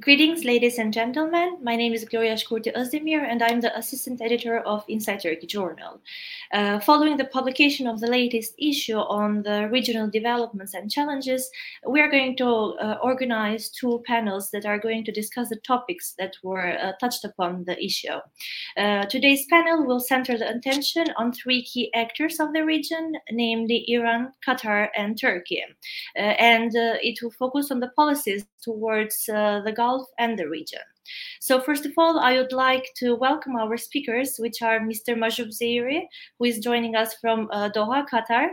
Greetings, ladies and gentlemen. My name is Gloria Shkurti Özdemir, and I'm the assistant editor of Insight Turkey Journal. Uh, following the publication of the latest issue on the regional developments and challenges, we are going to uh, organize two panels that are going to discuss the topics that were uh, touched upon the issue. Uh, today's panel will center the attention on three key actors of the region, namely Iran, Qatar, and Turkey. Uh, and uh, it will focus on the policies towards the Gulf and the region. So, first of all, I would like to welcome our speakers, which are Mr. Mahjoob Zweiri, who is joining us from uh, Doha, Qatar,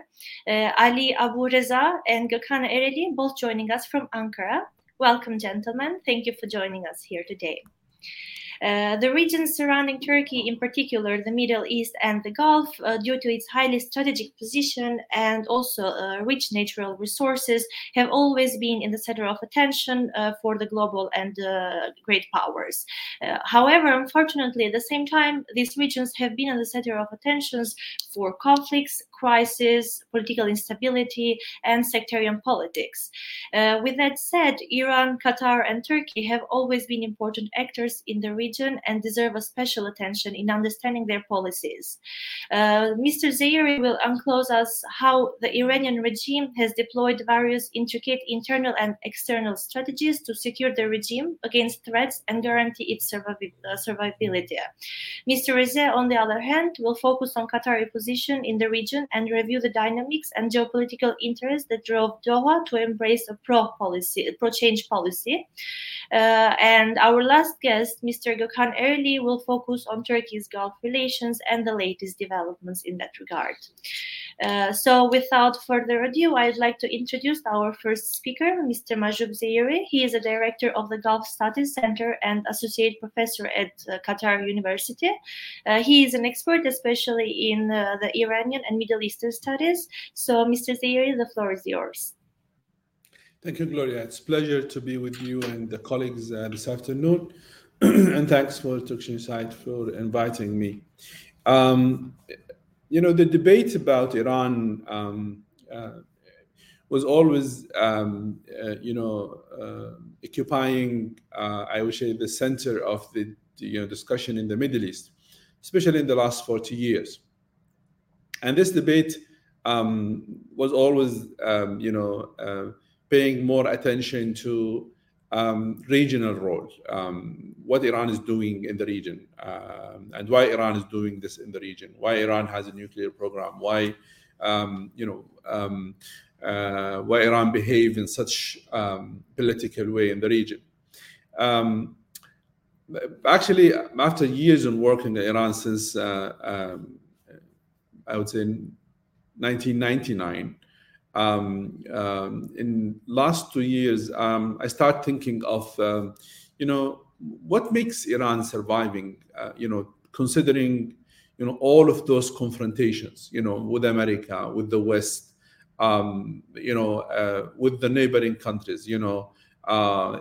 uh, Ali Abu Reza, and Gökhan Ereli, both joining us from Ankara. Welcome, gentlemen. Thank you for joining us here today. Uh, the regions surrounding Turkey, in particular the Middle East and the Gulf, uh, due to its highly strategic position and also uh, rich natural resources, have always been in the center of attention uh, for the global and uh, great powers. however, unfortunately, at the same time, these regions have been in the center of attentions for conflicts, crisis, political instability, and sectarian politics. Uh, with that said, Iran, Qatar, and Turkey have always been important actors in the region and deserve a special attention in understanding their policies. Uh, Mr. Zweiri will unclose us how the Iranian regime has deployed various intricate internal and external strategies to secure the regime against threats and guarantee its uh, survivability. Mr. Reza, on the other hand, will focus on Qatari position in the region and review the dynamics and geopolitical interests that drove Doha to embrace a pro policy, pro change policy. Uh, and our last guest, Mr. Gökhan Ereli, will focus on Turkey's Gulf relations and the latest developments in that regard. Uh, so, without further ado, I'd like to introduce our first speaker, Mr. Mahjoob Zweiri. He is a director of the Gulf Studies Center and associate professor at uh, Qatar University. Uh, he is an expert, especially in uh, the Iranian and Middle Eastern studies. So, Mr. Zweiri, the floor is yours. Thank you, Gloria. It's a pleasure to be with you and the colleagues uh, this afternoon. and thanks for Turkish Insight for inviting me. Um, you know, the debate about Iran um, uh, was always, um, uh, you know, uh, occupying, uh, I would say, the center of the, the, you know discussion in the Middle East, especially in the last 40 years. And this debate um, was always, um, you know, uh, paying more attention to um, regional role, um, what Iran is doing in the region, um, and why Iran is doing this in the region, why Iran has a nuclear program, why um, you know um, uh, why Iran behave in such um, political way in the region. actually, after years in working in Iran since uh, I would say 1999 um, um, in last two years, um, I start thinking of, um, you know, what makes Iran surviving, uh, you know, considering, you know, all of those confrontations, you know, with America, with the West, um, you know, uh, with the neighboring countries, you know, uh,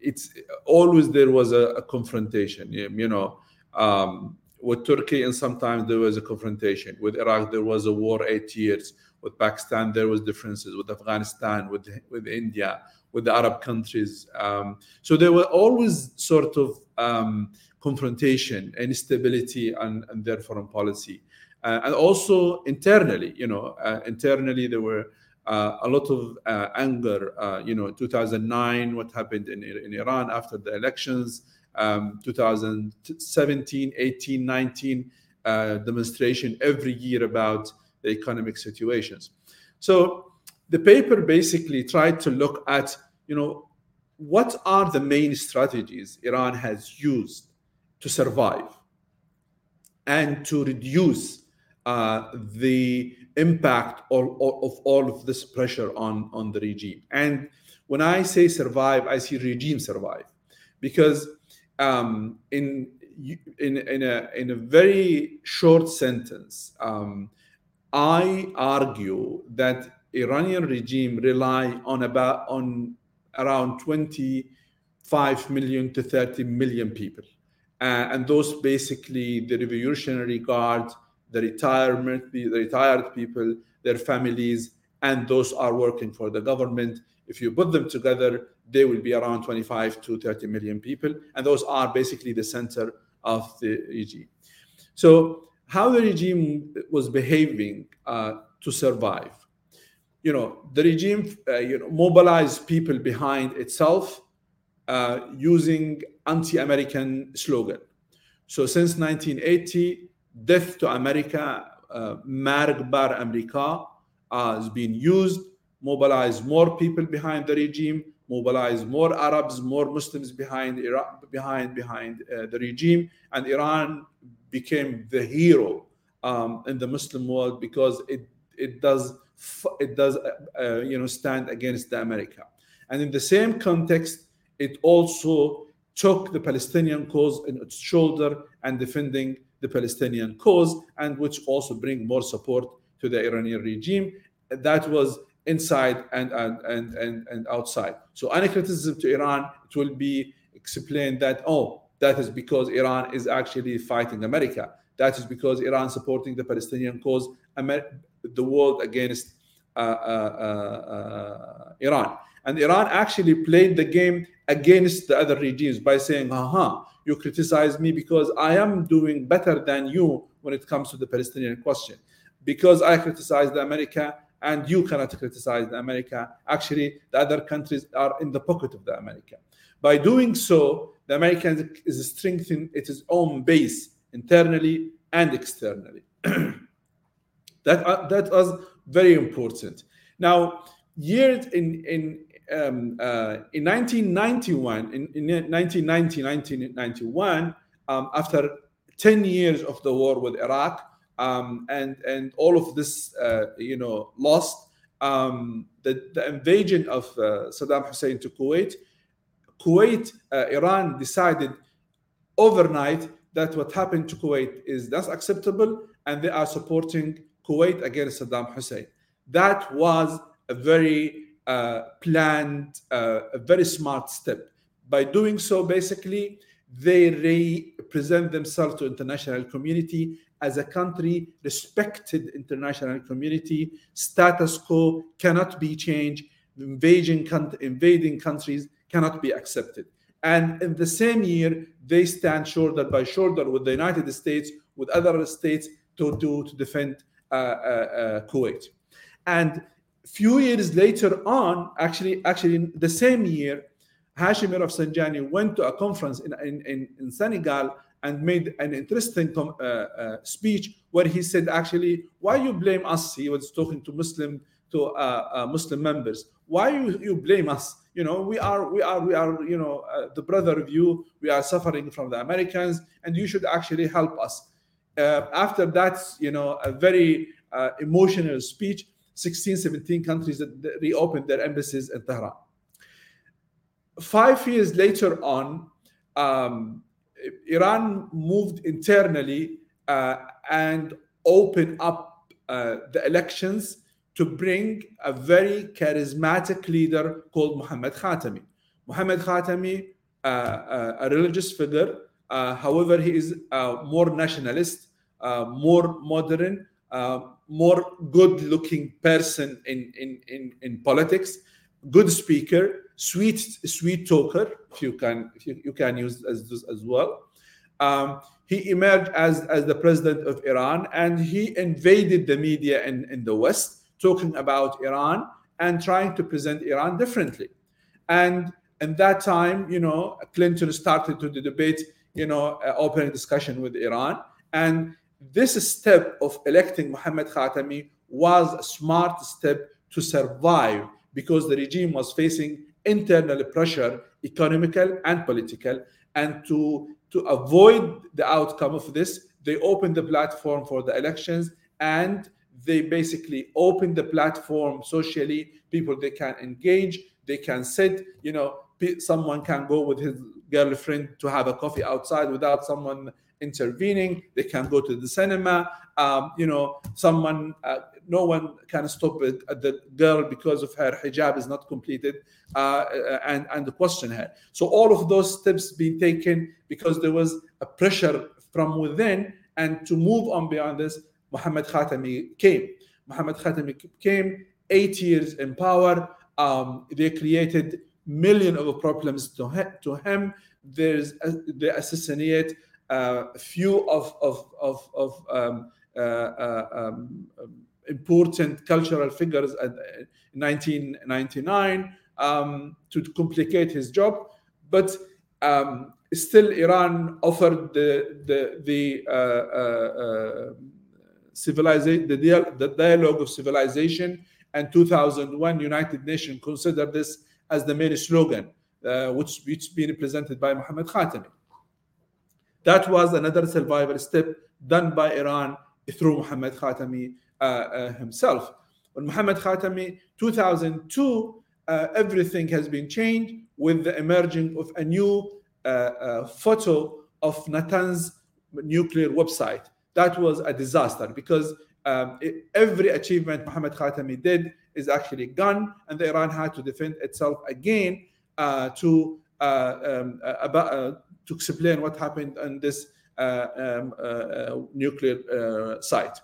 it's always there was a, a confrontation, you know, um, with Turkey, and sometimes there was a confrontation. With Iraq, there was a war eight years with Pakistan, there was differences. With Afghanistan, with with India, with the Arab countries. Um, so there were always sort of um, confrontation, instability, and, and their foreign policy, uh, and also internally. You know, uh, internally there were. Uh, a lot of uh, anger, uh, you know, 2009, what happened in, in Iran after the elections, um, 2017, 18, 19, uh, demonstration every year about the economic situations. So the paper basically tried to look at, you know, what are the main strategies Iran has used to survive and to reduce uh, the impact of, of all of this pressure on, on the regime. And when I say survive, I see regime survive because um, in in in a in a very short sentence, um, I argue that Iranian regime rely on about on around 25 million to 30 million people. Uh, and those basically the revolutionary guard, the retirement, the retired people, their families, and those are working for the government If you put them together, they will be around 25 to 30 million people, and those are basically the center of the regime. So, how the regime was behaving uh, to survive? You know, the regime uh, you know, mobilized people behind itself uh, using anti-American slogan. So, since 1980, "Death to America," uh, "Marg bar America," uh, has been used, mobilize more people behind the regime, mobilize more Arabs, more Muslims behind Iran, behind behind uh, the regime, and Iran became the hero um, in the Muslim world because it it does it does uh, uh, you know stand against the America, and in the same context, it also took the Palestinian cause in its shoulder and defending the Palestinian cause, and which also bring more support to the Iranian regime. That was inside and and and and, and outside. So any criticism to Iran, it will be explained that oh, that is because Iran is actually fighting America. That is because Iran supporting the Palestinian cause, the world against uh, uh, uh, uh, Iran. And Iran actually played the game against the other regimes by saying, "Haha, you criticize me because I am doing better than you when it comes to the Palestinian question." Because I criticize the America, and you cannot criticize the America. Actually, the other countries are in the pocket of the America. By doing so, the American is strengthening its own base internally and externally. that uh, that was very important. Now, years in in um, uh, in 1991, in, in 1990, 1991, um, after 10 years of the war with Iraq, um, and and all of this, uh, you know, lost. Um, the, the invasion of uh, Saddam Hussein to Kuwait, Kuwait, uh, Iran decided overnight that what happened to Kuwait is that's acceptable, and they are supporting Kuwait against Saddam Hussein. That was a very uh, planned, uh, a very smart step. By doing so, basically, they represent themselves to international community as a country respected international community status quo cannot be changed invading, invading countries cannot be accepted and in the same year they stand shoulder by shoulder with the united states with other states to, to, to defend uh, uh, uh, kuwait and few years later on actually actually in the same year Hashim Rafsanjani went to a conference in, in, in Senegal and made an interesting uh, uh, speech where he said, actually, why you blame us? He was talking to Muslim to uh Muslim members. Why you, you blame us? You know, we are we are we are you know uh, the brother of you. We are suffering from the Americans, and you should actually help us. Uh, after that, you know, a very emotional speech. 16, 17 countries that reopened their embassies in Tehran. Five years later on, um, Iran moved internally uh, and opened up uh, the elections to bring a very charismatic leader called Muhammad Khatami. Muhammad Khatami, uh, uh a religious figure, uh, however, he is more nationalist, uh, more modern, more good-looking person in, in, in, in politics, good speaker, sweet sweet talker, if you can if you, you can use as as well. Um, he emerged as as the president of Iran, and he invaded the media in, in the West, talking about Iran and trying to present Iran differently. And in that time, you know, Clinton started to the debate, you know, uh, opening discussion with Iran, and this step of electing Mohammad Khatami was a smart step to survive because the regime was facing internal pressure, economical and political. And to, to avoid the outcome of this, they opened the platform for the elections and they basically open the platform socially. People they can engage, they can sit, you know, someone can go with his girlfriend to have a coffee outside without someone intervening. They can go to the cinema. Um, you know, someone, uh, no one can stop it, the girl because of her hijab is not completed uh, uh, and, and question her. So all of those steps being taken because there was a pressure from within and to move on beyond this, Muhammad Khatami came. Muhammad Khatami came eight years in power. Um, they created million of problems to, he, to him. There's they assassinate uh, a few of of of, of um, uh, uh, um, important cultural figures at 1999 um, to complicate his job, but um, still Iran offered the the the uh, uh, civilization the, the dialogue of civilization and 2001 United Nations considered this as the main slogan, uh, which which been presented by Mohammed Khatami. That was another survival step done by Iran through Mohammed Khatami uh, uh, himself. When Mohammed Khatami, 2002, uh, everything has been changed with the emerging of a new uh, uh, photo of Natanz nuclear website. That was a disaster because um, every achievement Mohammed Khatami did is actually gone, and the Iran had to defend itself again uh, to um, about, to explain what happened on this um, nuclear site.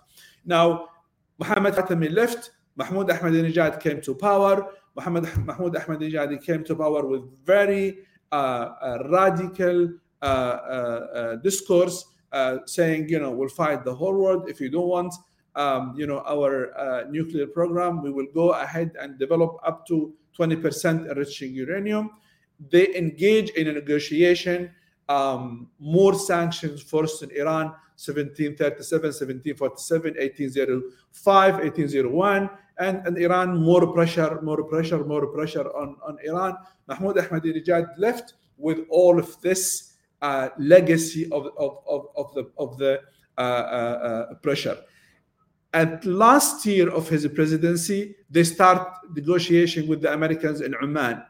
Now, Mohammed Khatami left. Mahmoud Ahmadinejad came to power. Muhammad Mahmoud Ahmadinejad came to power with very uh, uh, radical uh, uh, uh discourse, uh, saying, you know, we'll fight the whole world if you don't want, um, you know, our nuclear program. We will go ahead and develop up to 20% enriching uranium. They engage in a negotiation. Um, more sanctions forced in Iran 1737, 1747, 1805, 1801, and, and Iran more pressure, more pressure, more pressure on, on Iran. Mahmoud Ahmadinejad left with all of this uh, legacy of, of, of, of, the, of the uh, uh, uh pressure. At last year of his presidency, they start negotiation with the Americans in Oman.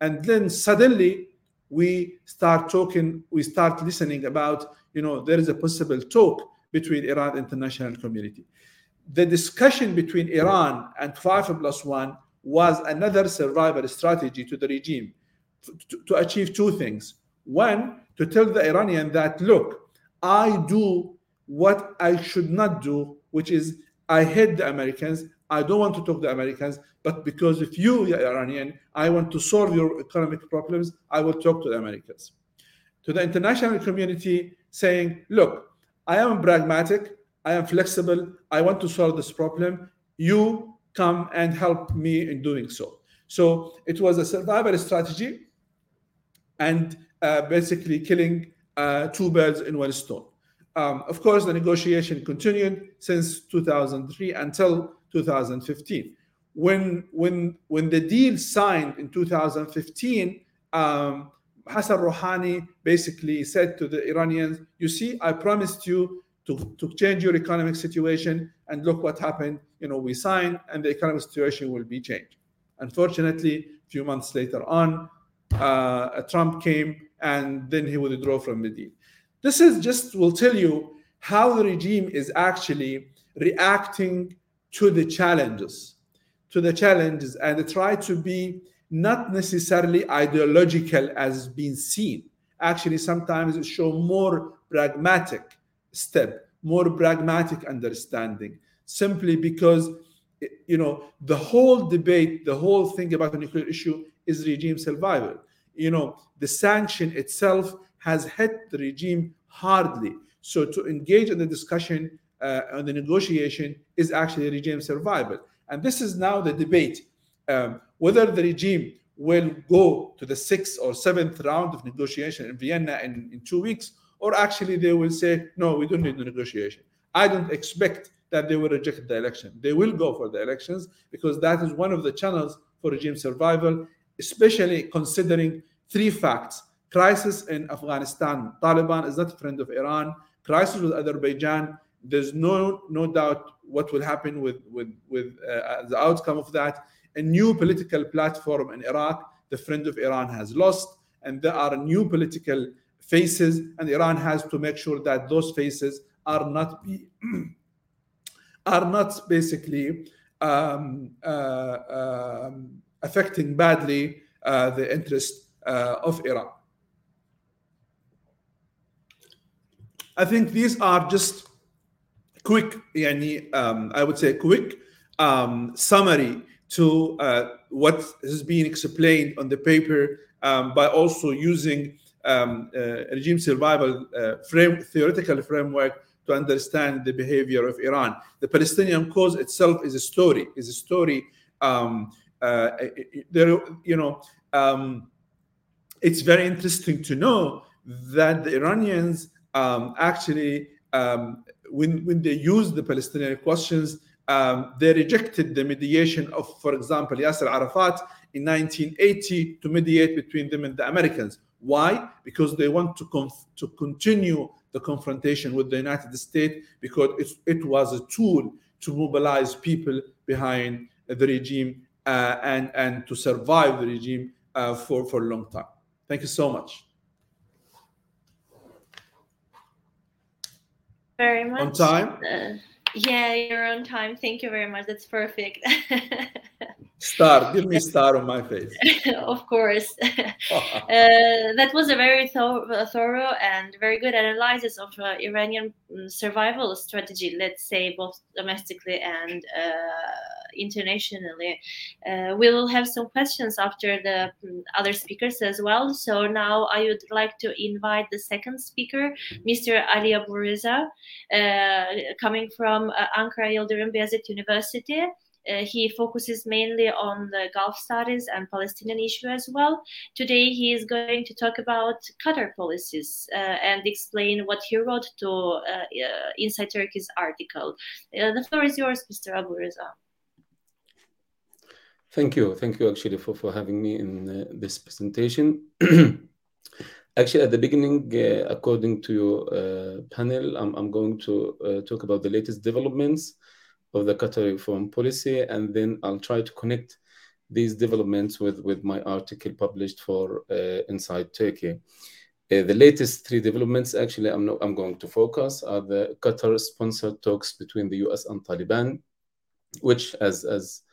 And then suddenly we start talking, we start listening about you know, there is a possible talk between Iran and international community. The discussion between Iran and 5 plus 1 was another survival strategy to the regime to, to achieve two things. One, to tell the Iranian that, look, I do what I should not do, which is I hate the Americans. I don't want to talk to the Americans, but because if you, the Iranian, I want to solve your economic problems, I will talk to the Americans. To the international community, saying, look, I am pragmatic, I am flexible, I want to solve this problem. You come and help me in doing so. So it was a survival strategy and uh, basically killing uh, two birds in one stone. Um, of course, the negotiation continued since 2003 until 2015. When, when, when the deal signed in 2015, um, Hassan Rouhani basically said to the Iranians, You see, I promised you to, to change your economic situation, and look what happened. You know, we signed, and the economic situation will be changed. Unfortunately, a few months later on, uh, Trump came and then he withdraw from deal. This is just will tell you how the regime is actually reacting to the challenges, to the challenges, and try to be not necessarily ideological as being seen. Actually, sometimes it show more pragmatic step, more pragmatic understanding, simply because you know the whole debate, the whole thing about the nuclear issue is regime survival. You know, the sanction itself has hit the regime hardly. So to engage in the discussion uh, the negotiation is actually regime survival. And this is now the debate um, whether the regime will go to the sixth or seventh round of negotiation in Vienna in, in two weeks, or actually they will say, no, we don't need the negotiation. I don't expect that they will reject the election. They will go for the elections because that is one of the channels for regime survival, especially considering three facts. Crisis in Afghanistan. Taliban is not a friend of Iran. Crisis with Azerbaijan. There's no no doubt what will happen with with with uh, the outcome of that a new political platform in Iraq. The friend of Iran has lost, and there are new political faces, and Iran has to make sure that those faces are not be are not basically um, uh, um, affecting badly uh, the interest uh, of Iran. I think these are just quick, um, I would say quick um, summary to uh, what has been explained on the paper um, by also using um, uh, regime survival uh, frame, theoretical framework to understand the behavior of Iran. The Palestinian cause itself is a story, is a story. Um, uh, there, you know, um, it's very interesting to know that the Iranians um, actually, um, when when they use the Palestinian questions, um, they rejected the mediation of, for example, Yasser Arafat in 1980 to mediate between them and the Americans. Why? Because they want to conf- to continue the confrontation with the United States because it was a tool to mobilize people behind the regime and and to survive the regime uh, for for a long time. Thank you so much. Very much. On time. Uh, yeah, you're on time. Thank you very much. That's perfect. Star, give me a star on my face. of course. uh, that was a very th- thorough and very good analysis of uh, Iranian mm, survival strategy, let's say, both domestically and uh, internationally. Uh, we will have some questions after the mm, other speakers as well. So now I would like to invite the second speaker, Mr. Ali Abu uh, coming from uh, Ankara Yildirim Beyazıt University. Uh, he focuses mainly on the Gulf studies and Palestinian issue as well. Today, he is going to talk about Qatar policies uh, and explain what he wrote to uh, Insight Turkey's article. The floor is yours, Mr. Abu. Thank you. Thank you, actually, for, for having me in uh, this presentation. actually, at the beginning, according to your panel, I'm, I'm going to talk about the latest developments of the Qatari foreign policy, and then I'll try to connect these developments with, with my article published for uh, Insight Turkey. Uh, the latest three developments, actually, I'm, not, I'm going to focus are the Qatar-sponsored talks between the U.S. and Taliban, which, as as uh,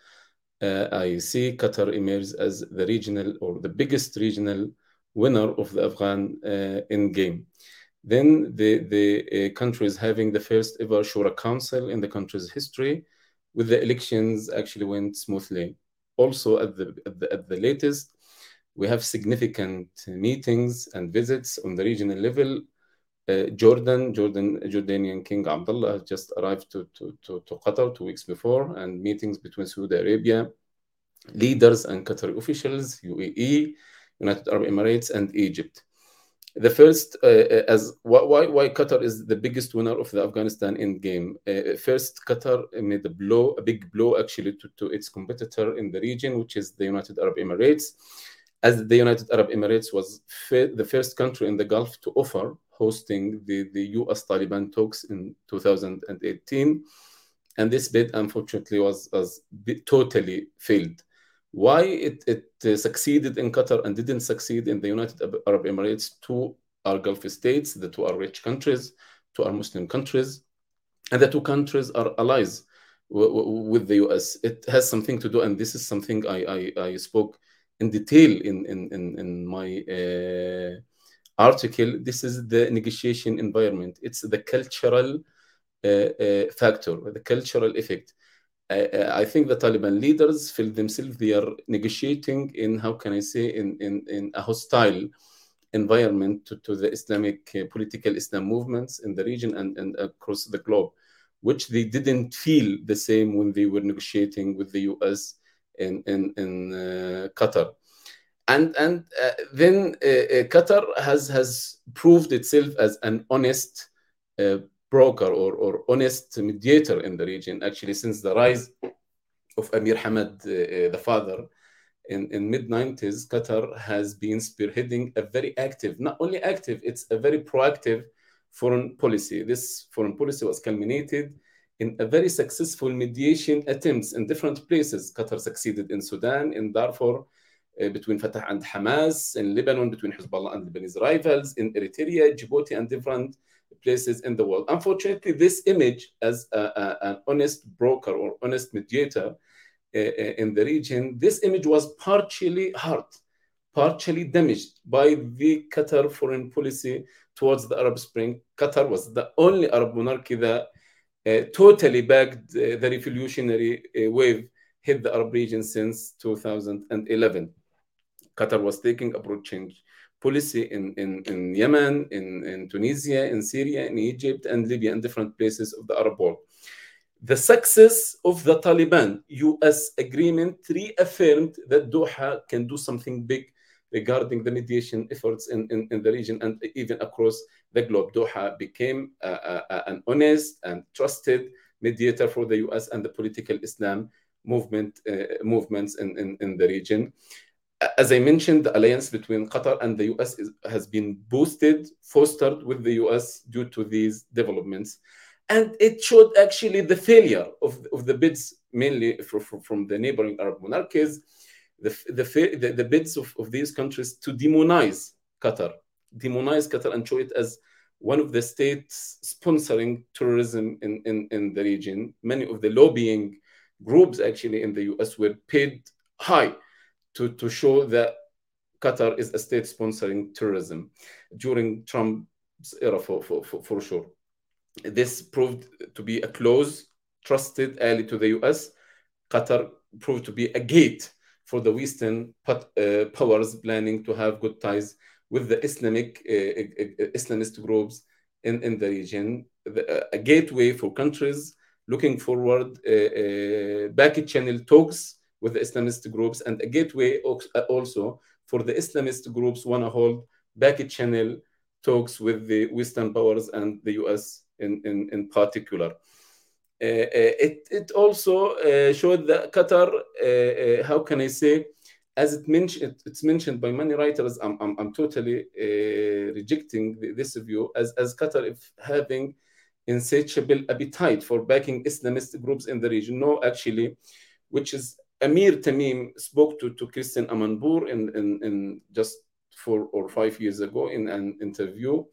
I see, Qatar emerges as the regional or the biggest regional winner of the Afghan uh, endgame. Then the, the uh, country is having the first ever Shura Council in the country's history, with the elections actually went smoothly. Also, at the, at the, at the latest, we have significant meetings and visits on the regional level. Uh, Jordan, Jordan, Jordanian King Abdullah has just arrived to, to, to, to Qatar two weeks before, and meetings between Saudi Arabia, leaders and Qatari officials, UAE, United Arab Emirates, and Egypt the first uh, uh as why why Qatar is the biggest winner of the Afghanistan end game. Uh, first, Qatar made a blow, a big blow actually to, to its competitor in the region, which is the United Arab Emirates, as the United Arab Emirates was the first country in the Gulf to offer hosting the, the U.S. Taliban talks in 2018, and this bid unfortunately was, was totally failed why it, it uh, succeeded in Qatar and didn't succeed in the United Arab Emirates, two are Gulf states, the two are rich countries, two are Muslim countries, and the two countries are allies with the US. It has something to do, and this is something I, I, I spoke in detail in, in, in, in my uh, article. This is the negotiation environment. It's the cultural uh, uh, factor, the cultural effect. I, think the Taliban leaders feel themselves they are negotiating in how can I say in in, in a hostile environment to, to the Islamic uh, political Islam movements in the region and, and across the globe, which they didn't feel the same when they were negotiating with the US in in, in uh, Qatar. And and uh, then uh, uh, Qatar has has proved itself as an honest uh, broker or, or honest mediator in the region, actually, since the rise of Amir Hamad, uh, uh the father, in, in mid-90s, Qatar has been spearheading a very active, not only active, it's a very proactive foreign policy. This foreign policy was culminated in a very successful mediation attempts in different places. Qatar succeeded in Sudan, in Darfur, between Fatah and Hamas, in Lebanon, between Hezbollah and Lebanese rivals, in Eritrea, Djibouti, and different places in the world. Unfortunately, this image as a, a, an honest broker or honest mediator uh, uh, in the region, this image was partially hurt, partially damaged by the Qatar foreign policy towards the Arab Spring. Qatar was the only Arab monarchy that uh, totally backed uh, the revolutionary uh, wave hit the Arab region since 2011. Qatar was taking a broad change policy in, in, in Yemen, in, in Tunisia, in Syria, in Egypt, and Libya, and different places of the Arab world. The success of the Taliban US agreement reaffirmed that Doha can do something big regarding the mediation efforts in, in, in the region and even across the globe. Doha became an honest and trusted mediator for the US and the political Islam movement uh, movements in, in, in the region as I mentioned, the alliance between Qatar and the US is, has been boosted, fostered with the US due to these developments. And it showed actually the failure of, of the bids, mainly for, for, from the neighboring Arab monarchies, the, the, the, the bids of, of these countries to demonize Qatar, demonize Qatar and show it as one of the states sponsoring terrorism in, in, in the region. Many of the lobbying groups actually in the US were paid high to, to show that Qatar is a state sponsoring terrorism during Trump's era, for, for, for, for sure. This proved to be a close, trusted ally to the US. Qatar proved to be a gate for the Western uh, powers planning to have good ties with the Islamic uh, uh, uh Islamist groups in, in the region, the, uh, a gateway for countries looking forward, uh, back channel talks with the Islamist groups and a gateway uh, also for the Islamist groups want to hold back channel talks with the Western powers and the US in, in, in particular. Uh, uh, it, it also uh, showed that Qatar, uh, uh, how can I say, as it mentioned, it's mentioned by many writers, I'm, I'm, I'm totally rejecting this view, as, as Qatar if having insatiable appetite for backing Islamist groups in the region. No, actually, which is Amir Tamim spoke to, to Christian Amanpour in, in, in just four or five years ago in an interview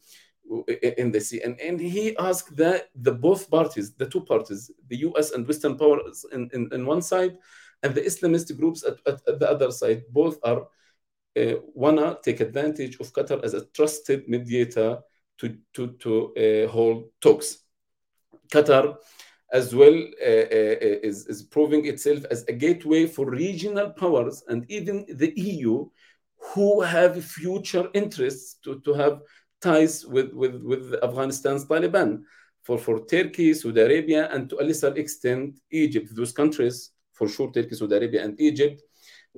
in the sea. And, he asked that the both parties, the two parties, the US and Western powers in, in, in one side, and the Islamist groups at, at, at the other side, both are uh, wanna take advantage of Qatar as a trusted mediator to, to, to uh, hold talks. Qatar as well uh, uh, uh, is, is proving itself as a gateway for regional powers and even the EU who have future interests to, to have ties with, with, with Afghanistan's Taliban. For, for Turkey, Saudi Arabia, and to a lesser extent, Egypt. Those countries, for sure, Turkey, Saudi Arabia, and Egypt,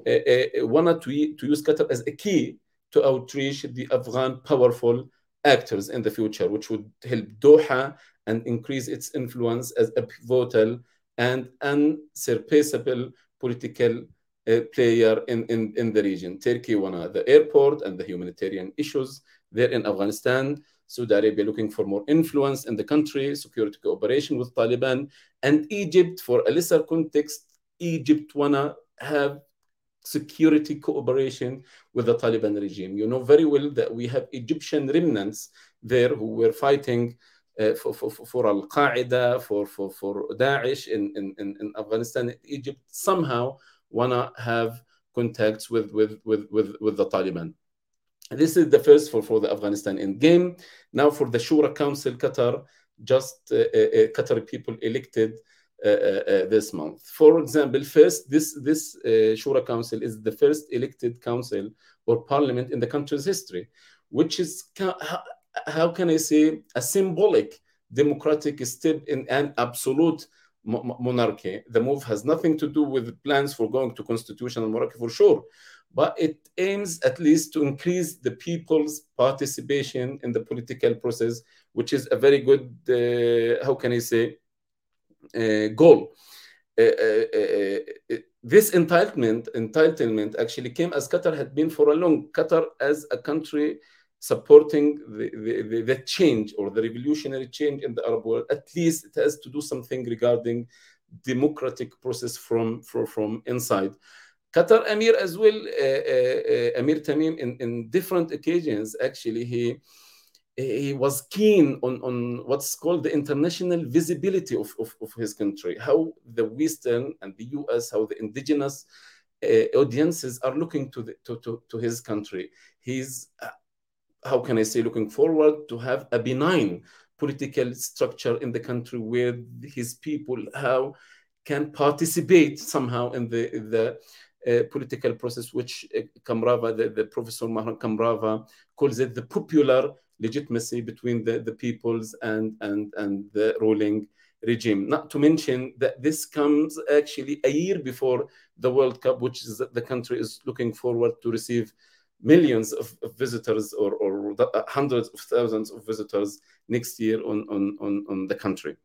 uh, uh, wanted to, to use Qatar as a key to outreach the Afghan powerful actors in the future, which would help Doha and increase its influence as a pivotal and unsurpassable political uh, player in, in, in the region. Turkey won the airport and the humanitarian issues there in Afghanistan. Saudi Arabia looking for more influence in the country, security cooperation with Taliban, and Egypt, for a lesser context, Egypt wanna have security cooperation with the Taliban regime. You know very well that we have Egyptian remnants there who were fighting uh, for, for, for Al Qaeda, for, for, for Daesh in, in, in Afghanistan, Egypt somehow wanna have contacts with, with, with, with, with the Taliban. This is the first for, for the Afghanistan in game. Now for the Shura Council, Qatar, just uh, uh, uh Qatari people elected this month. For example, first, this, this Shura Council is the first elected council or parliament in the country's history, which is how can I say, a symbolic democratic step in an absolute monarchy. The move has nothing to do with plans for going to constitutional monarchy for sure, but it aims at least to increase the people's participation in the political process, which is a very good, uh, how can I say, uh, goal. Uh, uh, uh this entitlement, entitlement actually came as Qatar had been for a long. Qatar as a country supporting the, the, the, change or the revolutionary change in the Arab world, at least it has to do something regarding democratic process from, from, from inside. Qatar Amir as well, uh, uh, uh, Amir Tamim, in, in different occasions, actually, he he was keen on, on what's called the international visibility of, of, of his country, how the Western and the US, how the indigenous uh, audiences are looking to, the, to, to, to his country. He's how can I say, looking forward to have a benign political structure in the country where his people how can participate somehow in the the uh, political process, which uh, Kamrava, the, the Professor Mehran Kamrava, calls it the popular legitimacy between the, the peoples and, and, and the ruling regime. Not to mention that this comes actually a year before the World Cup, which is the country is looking forward to receive millions of, of visitors or, or uh, hundreds of thousands of visitors next year on, on, on, on the country.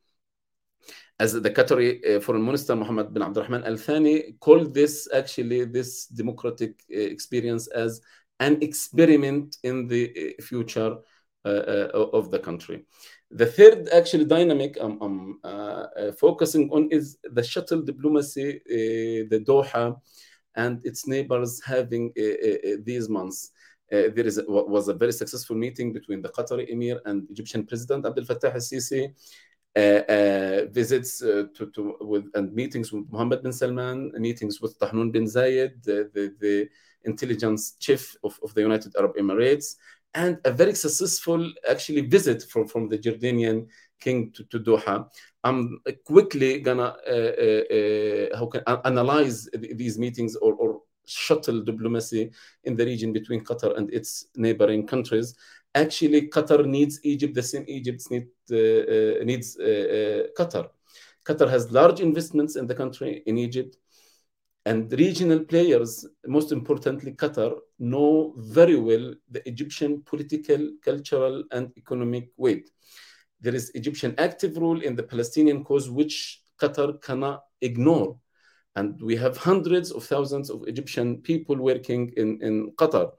As the Qatari uh, Foreign Minister Mohammed bin Abdurrahman Al Thani called this actually this democratic uh, experience as an experiment in the future of the country. The third actually dynamic I'm, I'm uh, focusing on is the shuttle diplomacy, the Doha and its neighbors having these months. Uh, there is was a very successful meeting between the Qatari Emir and Egyptian President Abdel Fattah al-Sisi. Uh, uh, visits to, to with and meetings with Mohammed bin Salman, meetings with Tahnoun bin Zayed, the, the, the intelligence chief of, of the United Arab Emirates, and a very successful actually visit from, from the Jordanian king to, to Doha. I'm quickly gonna uh, uh, uh, how can analyze these meetings or, or shuttle diplomacy in the region between Qatar and its neighboring countries. Actually, Qatar needs Egypt the same Egypt need, uh, uh, needs uh, Qatar. Qatar has large investments in the country in Egypt and regional players, most importantly Qatar, know very well the Egyptian political, cultural, and economic weight. There is Egyptian active role in the Palestinian cause, which Qatar cannot ignore. And we have hundreds of thousands of Egyptian people working in, in Qatar.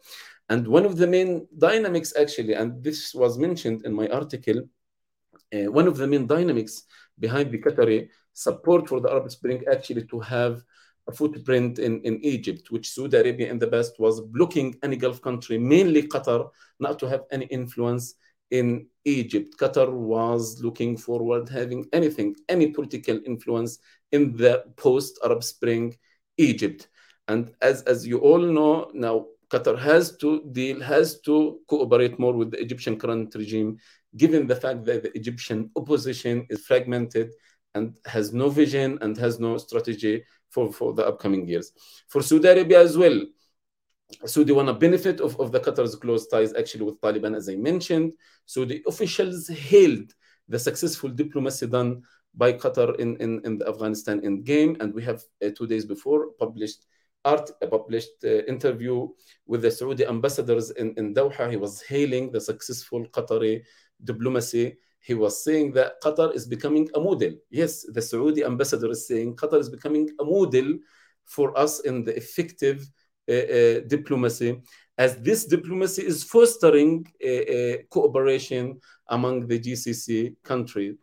And one of the main dynamics, actually, and this was mentioned in my article, uh, one of the main dynamics behind the Qatari support for the Arab Spring actually to have footprint in, in Egypt, which Saudi Arabia in the past was blocking any Gulf country, mainly Qatar, not to have any influence in Egypt. Qatar was looking forward having anything, any political influence in the post-Arab Spring Egypt. And as, as you all know, now Qatar has to deal, has to cooperate more with the Egyptian current regime, given the fact that the Egyptian opposition is fragmented and has no vision and has no strategy for, for the upcoming years. For Saudi Arabia as well, Saudi want to benefit of, of the Qatar's close ties actually with Taliban, as I mentioned. So the officials hailed the successful diplomacy done by Qatar in, in, in the Afghanistan endgame. And we have uh, two days before published art, a published uh, interview with the Saudi ambassadors in, in Doha. He was hailing the successful Qatari diplomacy he was saying that Qatar is becoming a model. Yes, the Saudi ambassador is saying Qatar is becoming a model for us in the effective uh, uh, diplomacy, as this diplomacy is fostering uh, cooperation among the GCC country,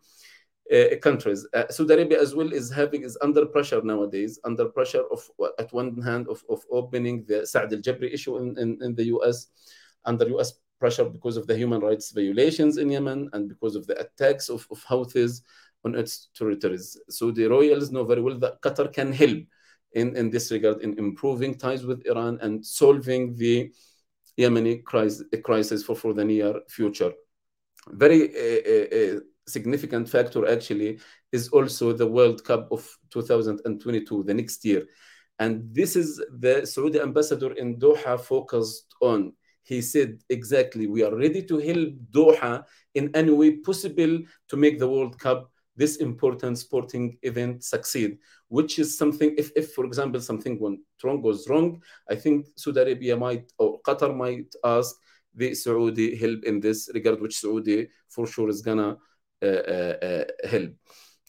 uh, countries. Uh, Saudi Arabia as well is having is under pressure nowadays, under pressure of at one hand of, of opening the Saad al-Jabri issue in, in, in the US, under US pressure because of the human rights violations in Yemen and because of the attacks of, of Houthis on its territories. So the royals know very well that Qatar can help in, in this regard in improving ties with Iran and solving the Yemeni crisis, crisis for, for the near future. Very uh, uh, significant factor actually is also the World Cup of 2022, the next year. And this is the Saudi ambassador in Doha focused on he said exactly we are ready to help doha in any way possible to make the world cup. This important sporting event succeed which is something if, if for example something went wrong goes wrong i think saudi arabia might or qatar might ask the saudi help in this regard which saudi for sure is gonna uh, uh, uh, help.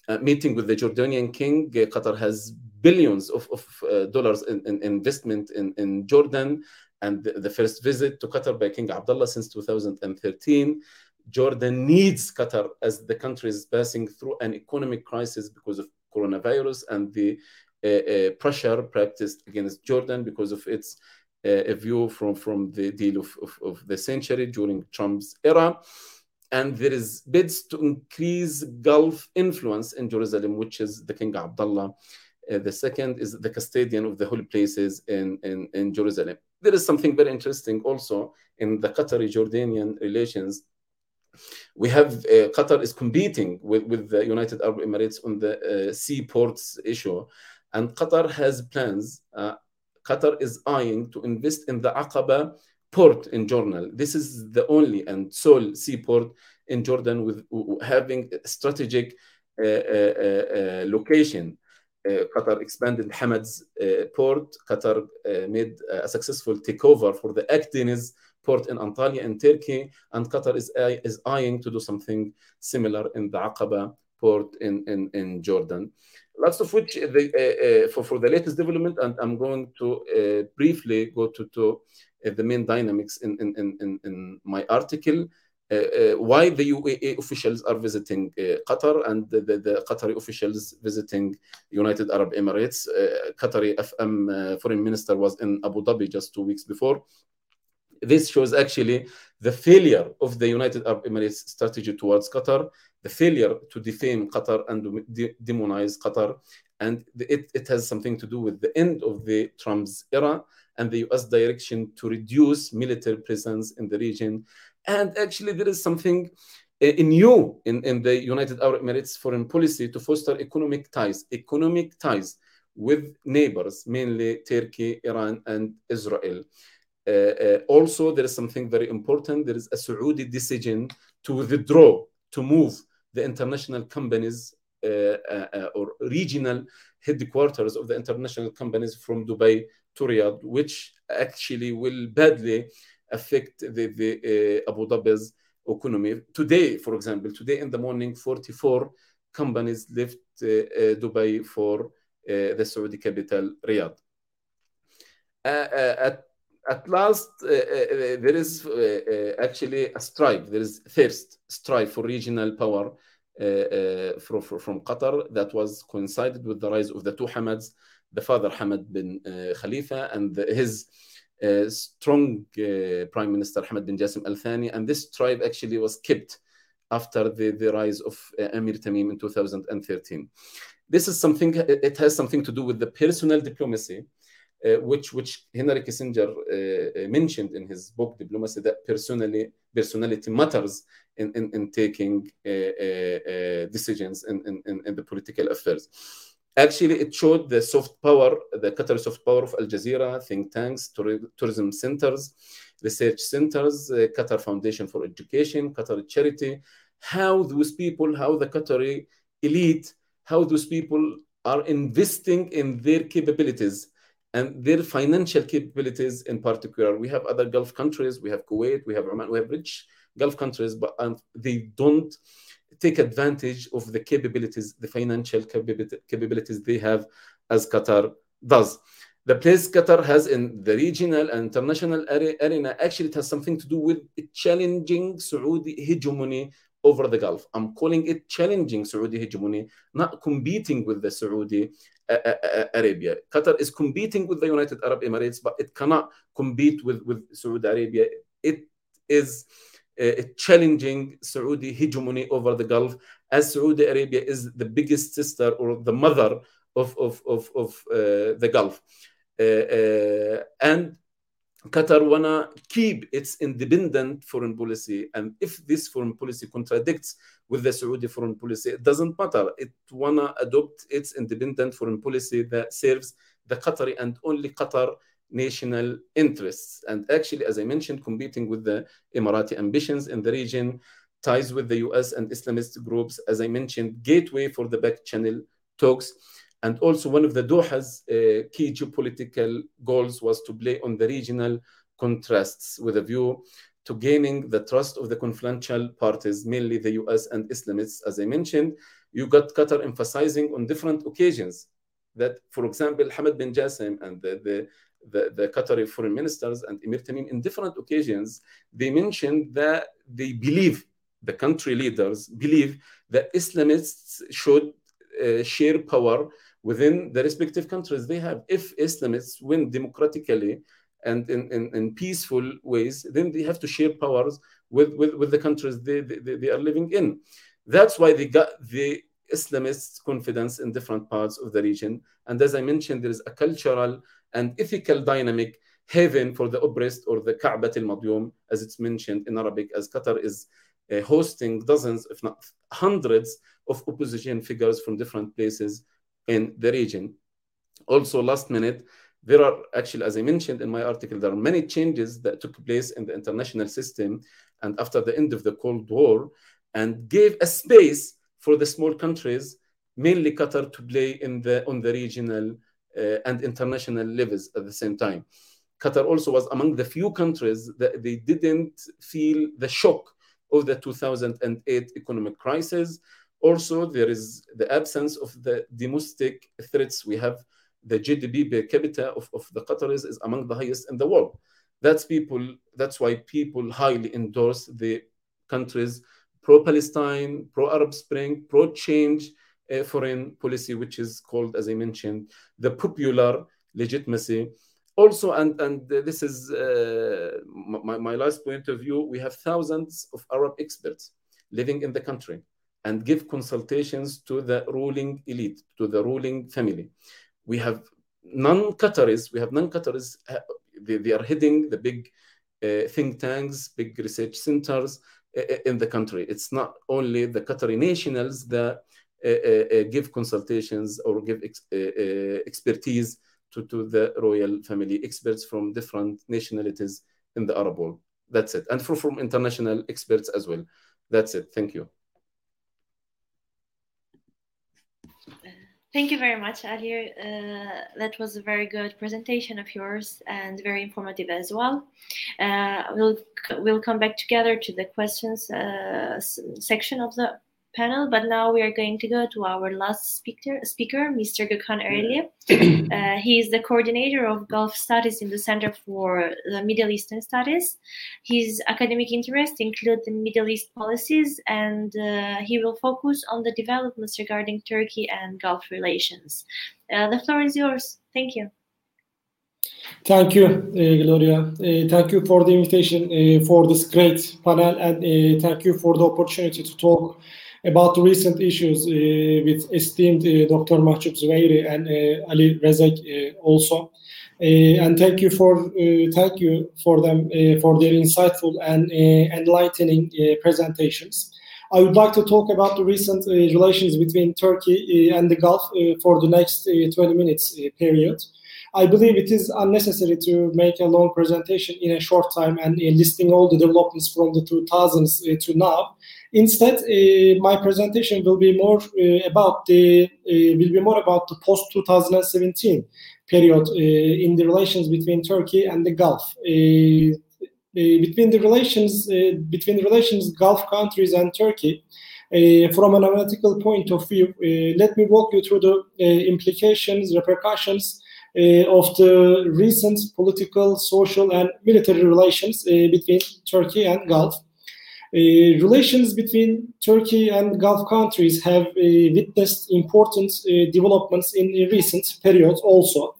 Uh, meeting with the jordanian king uh, qatar has billions of, of uh, dollars in, in, investment in, in jordan and the, the first visit to Qatar by King Abdullah since 2013. Jordan needs Qatar as the country is passing through an economic crisis because of coronavirus and the uh, uh, pressure practiced against Jordan because of its uh, view from, from the deal of, of, of, the century during Trump's era. And there is bids to increase Gulf influence in Jerusalem, which is the King Abdullah. Uh, the second is the custodian of the holy places in, in, in Jerusalem there is something very interesting also in the Qatari Jordanian relations. we have uh, Qatar is competing with, with the United Arab Emirates on the uh, seaports issue, and Qatar has plans. Uh, Qatar is eyeing to invest in the Aqaba port in Jordan. This is the only and sole seaport in Jordan with having a strategic uh, uh, uh, location. Uh, Qatar expanded Hamad's uh, port. Qatar uh, made a successful takeover for the Akdeniz port in Antalya in Turkey, and Qatar is, is eyeing to do something similar in the Aqaba port in, in, in Jordan. Lots of which the, uh, uh, for, for the latest development, and I'm going to uh, briefly go to, to the main dynamics in, in, in, in my article. Uh, uh, why the UAE officials are visiting uh, Qatar and the, the, the, Qatari officials visiting United Arab Emirates. Qatari FM foreign minister was in Abu Dhabi just two weeks before this shows actually the failure of the United Arab Emirates strategy towards Qatar, the failure to defame Qatar and de demonize Qatar. And it, it has something to do with the end of the Trump's era and the US direction to reduce military presence in the region. And actually, there is something uh, new in, in the United Arab Emirates foreign policy to foster economic ties, economic ties with neighbors, mainly Turkey, Iran, and Israel. Uh, uh, also, there is something very important. There is a Saudi decision to withdraw, to move the international companies uh, or regional headquarters of the international companies from Dubai to Riyadh, which actually will badly affect the, the uh, Abu Dhabi's economy. Today, for example, today in the morning, 44 companies left uh, uh, Dubai for the Saudi capital, Riyadh. at at last, uh, uh, there is uh, actually a strife, there is thirst, strife for regional power from, from Qatar that was coincided with the rise of the two Hamads, the father Hamad bin Khalifa and the, his uh, strong uh, Prime Minister Hamad bin Jassim Al Thani, and this tribe actually was kept after the, the rise of uh, Amir Tamim in 2013. This is something, it has something to do with the personal diplomacy uh, which which Henry Kissinger uh, mentioned in his book Diplomacy that personally personality matters in, in, in taking decisions in, in, in the political affairs. Actually, it showed the soft power, the Qatar soft power of Al Jazeera, think tanks, tourism centers, research centers, uh, Qatar Foundation for Education, Qatar Charity, how those people, how the Qatari elite, how those people are investing in their capabilities and their financial capabilities in particular. We have other Gulf countries, we have Kuwait, we have Oman, we have rich Gulf countries, but um, they don't take advantage of the capabilities, the financial capabilities they have as Qatar does. The place Qatar has in the regional and international arena actually it has something to do with challenging Saudi hegemony over the Gulf. I'm calling it challenging Saudi hegemony, not competing with the Saudi Arabia. Qatar is competing with the United Arab Emirates, but it cannot compete with, with Saudi Arabia. It is challenging Saudi hegemony over the Gulf, as Saudi Arabia is the biggest sister or the mother of, of, of, of uh, the Gulf. Uh, uh and Qatar wanna keep its independent foreign policy, and if this foreign policy contradicts with the Saudi foreign policy, it doesn't matter. It wanna adopt its independent foreign policy that serves the Qatari and only Qatar national interests. And actually, as I mentioned, competing with the Emirati ambitions in the region, ties with the US and Islamist groups, as I mentioned, gateway for the back channel talks. And also one of the Doha's uh, key geopolitical goals was to play on the regional contrasts with a view to gaining the trust of the confluential parties, mainly the US and Islamists, as I mentioned. You got Qatar emphasizing on different occasions that, for example, Hamad bin Jassim and the, the, the, the Qatari foreign ministers and Emir Tamim, in different occasions, they mentioned that they believe, the country leaders believe that Islamists should uh, share power within the respective countries they have. If Islamists win democratically and in, in, in peaceful ways, then they have to share powers with, with, with the countries they, they, they are living in. That's why they got the Islamists' confidence in different parts of the region. And as I mentioned, there is a cultural and ethical dynamic haven for the oppressed or the Ka'bat al-Madyum, as it's mentioned in Arabic, as Qatar is uh, hosting dozens, if not hundreds, of opposition figures from different places in the region. Also, last minute, there are actually, as I mentioned in my article, there are many changes that took place in the international system and after the end of the Cold War and gave a space for the small countries, mainly Qatar, to play in the on the regional Uh, and international levels at the same time. Qatar also was among the few countries that they didn't feel the shock of the 2008 economic crisis. Also, there is the absence of the domestic threats. We have the GDP per capita of, of the Qataris is among the highest in the world. That's people. That's why people highly endorse the countries pro-Palestine, pro-Arab Spring, pro-change uh, foreign policy, which is called, as I mentioned, the popular legitimacy. Also, and and this is uh, my, my last point of view. We have thousands of Arab experts living in the country and give consultations to the ruling elite, to the ruling family. We have non-Qataris. We have non-Qataris. Uh, they, they are heading the big uh, think tanks, big research centers uh, uh in the country. It's not only the Qatari nationals that give consultations or give ex expertise to, to the royal family, experts from different nationalities in the Arab world. That's it. And for, from international experts as well. That's it. Thank you. Thank you very much, Alir. Uh, that was a very good presentation of yours and very informative as well. Uh, we'll we'll come back together to the questions uh, section of the panel, but now we are going to go to our last speaker, speaker Mr. Gökhan Ereli. Uh, he is the coordinator of Gulf Studies in the Center for the Middle Eastern Studies. His academic interests include the Middle East policies, and uh, he will focus on the developments regarding Turkey and Gulf relations. Uh, the floor is yours. Thank you. Thank you, uh, Gloria. Uh, thank you for the invitation uh, for this great panel, and uh, thank you for the opportunity to talk about recent issues uh, with esteemed uh, Dr. Mahjoob Zweiri and uh, Ali Rezek also. and thank you for thank you for them for their insightful and enlightening presentations. I would like to talk about the recent uh, relations between Turkey uh, and the Gulf uh, for the next 20 minutes period. I believe it is unnecessary to make a long presentation in a short time and listing all the developments from the 2000s to now. Instead, uh, my presentation will be more uh, about the uh, will be more about the post 2017 period in the relations between Turkey and the Gulf. between the relations between the relations Gulf countries and Turkey, uh, from an analytical point of view, uh, let me walk you through the uh, implications, repercussions of the recent political, social, and military relations between Turkey and Gulf. Uh, relations between Turkey and Gulf countries have uh, witnessed important uh, developments in recent periods also.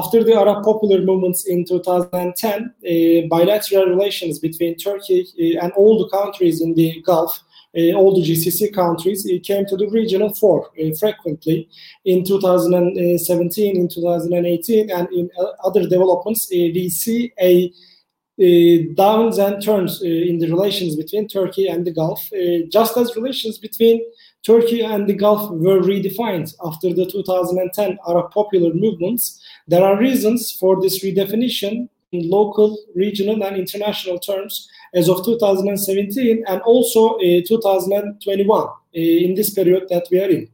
after the Arab popular movements in 2010, bilateral relations between Turkey and all the countries in the Gulf uh, all the GCC countries uh, came to the regional fore uh, frequently in 2017, in 2018, and in other developments. we see a uh, downs and turns uh, in the relations between Turkey and the Gulf, uh, just as relations between Turkey and the Gulf were redefined after the 2010 Arab popular movements. There are reasons for this redefinition in local, regional, and international terms as of 2017 and also 2021 in this period that we are in.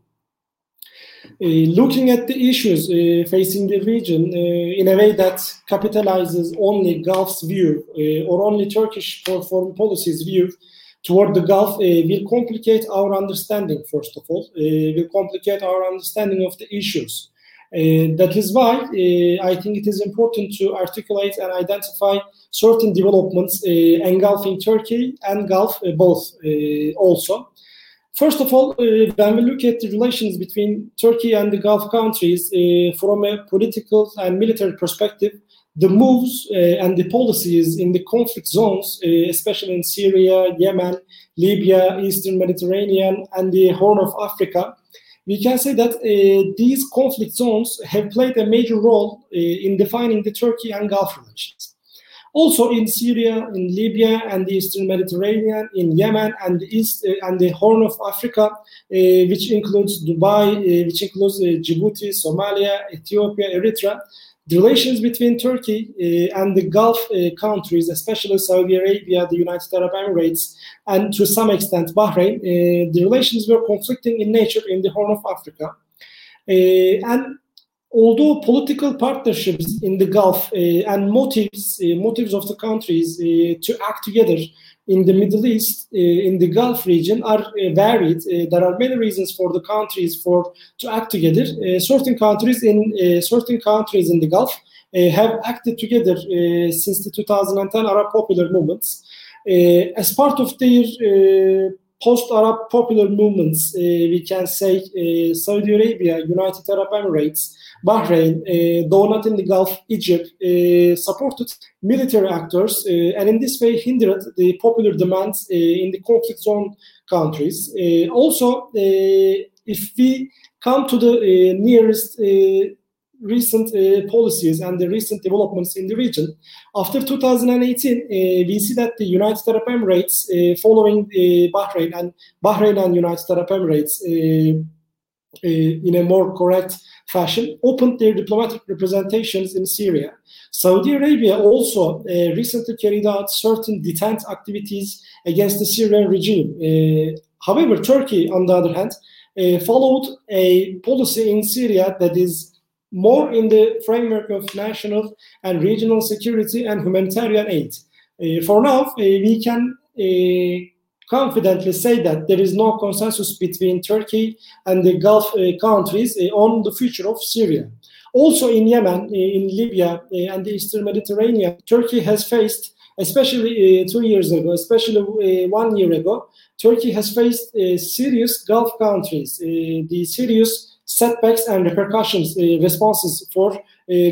Uh, looking at the issues uh, facing the region uh, in a way that capitalizes only Gulf's view or only Turkish foreign policy's view toward the Gulf will complicate our understanding, first of all, will complicate our understanding of the issues. Uh, that is why uh, I think it is important to articulate and identify certain developments uh, engulfing Turkey and Gulf both also. First of all, uh, when we look at the relations between Turkey and the Gulf countries uh, from a political and military perspective, the moves uh, and the policies in the conflict zones, uh, especially in Syria, Yemen, Libya, Eastern Mediterranean, and the Horn of Africa, we can say that uh, these conflict zones have played a major role uh, in defining the Turkey and Gulf relations. Also in Syria, in Libya, and the Eastern Mediterranean, in Yemen, and the East uh, and the Horn of Africa, uh, which includes Dubai, uh, which includes Djibouti, Somalia, Ethiopia, Eritrea. The relations between Turkey and the Gulf countries, especially Saudi Arabia, the United Arab Emirates, and to some extent Bahrain, the relations were conflicting in nature in the Horn of Africa. and although political partnerships in the Gulf uh, and motives uh, motives of the countries uh, to act together in the Middle East, uh, in the Gulf region, are uh, varied. Uh, there are many reasons for the countries for to act together. certain countries in certain countries in the Gulf have acted together since the 2010 Arab Popular Movements. as part of their post-Arab popular movements, we can say Saudi Arabia, United Arab Emirates, Bahrain, though not in the Gulf, Egypt, uh, supported military actors uh, and in this way hindered the popular demands in the conflict zone countries. also, if we come to the nearest recent uh, policies and the recent developments in the region. After 2018, uh, we see that the United Arab Emirates, uh, following Bahrain and Bahrain and United Arab Emirates, in a more correct fashion, opened their diplomatic representations in Syria. Saudi Arabia also uh, recently carried out certain detent activities against the Syrian regime. Uh, however, Turkey, on the other hand, uh, followed a policy in Syria that is more in the framework of national and regional security and humanitarian aid. Uh, for now, uh, we can uh, confidently say that there is no consensus between Turkey and the Gulf uh, countries uh, on the future of Syria. Also in Yemen, uh, in Libya, uh, and the Eastern Mediterranean, Turkey has faced, especially uh, two years ago, especially uh, one year ago, Turkey has faced serious Gulf countries, the serious setbacks and repercussions, responses for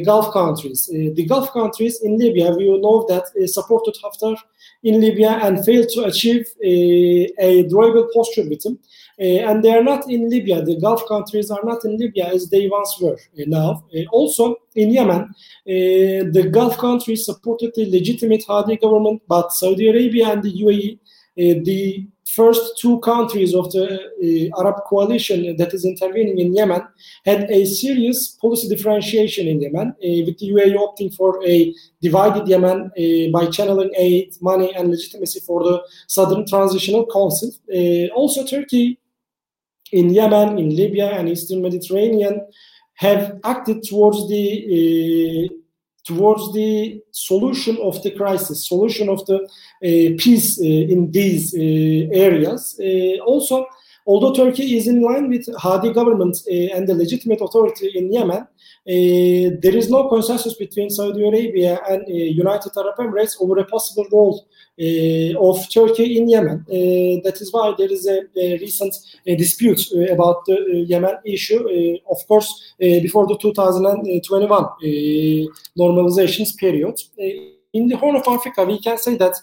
Gulf countries. the Gulf countries in Libya, we know that supported Haftar in Libya and failed to achieve a, a durable post-terrorism. Uh, and they are not in Libya. The Gulf countries are not in Libya as they once were uh, now. Uh, also, in Yemen, the Gulf countries supported the legitimate Hadi government, but Saudi Arabia and the UAE, the first two countries of the uh, Arab coalition that is intervening in Yemen had a serious policy differentiation in Yemen, uh, with the UAE opting for a divided Yemen uh, by channeling aid, money, and legitimacy for the Southern Transitional Council. Uh, also, Turkey in Yemen, in Libya, and Eastern Mediterranean have acted towards the uh, towards the solution of the crisis, solution of the uh, peace uh, in these uh, areas. Also, although Turkey is in line with Hadi government and the legitimate authority in Yemen, there is no consensus between Saudi Arabia and United Arab Emirates over a possible role of Turkey in Yemen. Uh, that is why there is a, a recent uh, dispute about the Yemen issue. of course, before the 2021 normalizations period. in the Horn of Africa, we can say that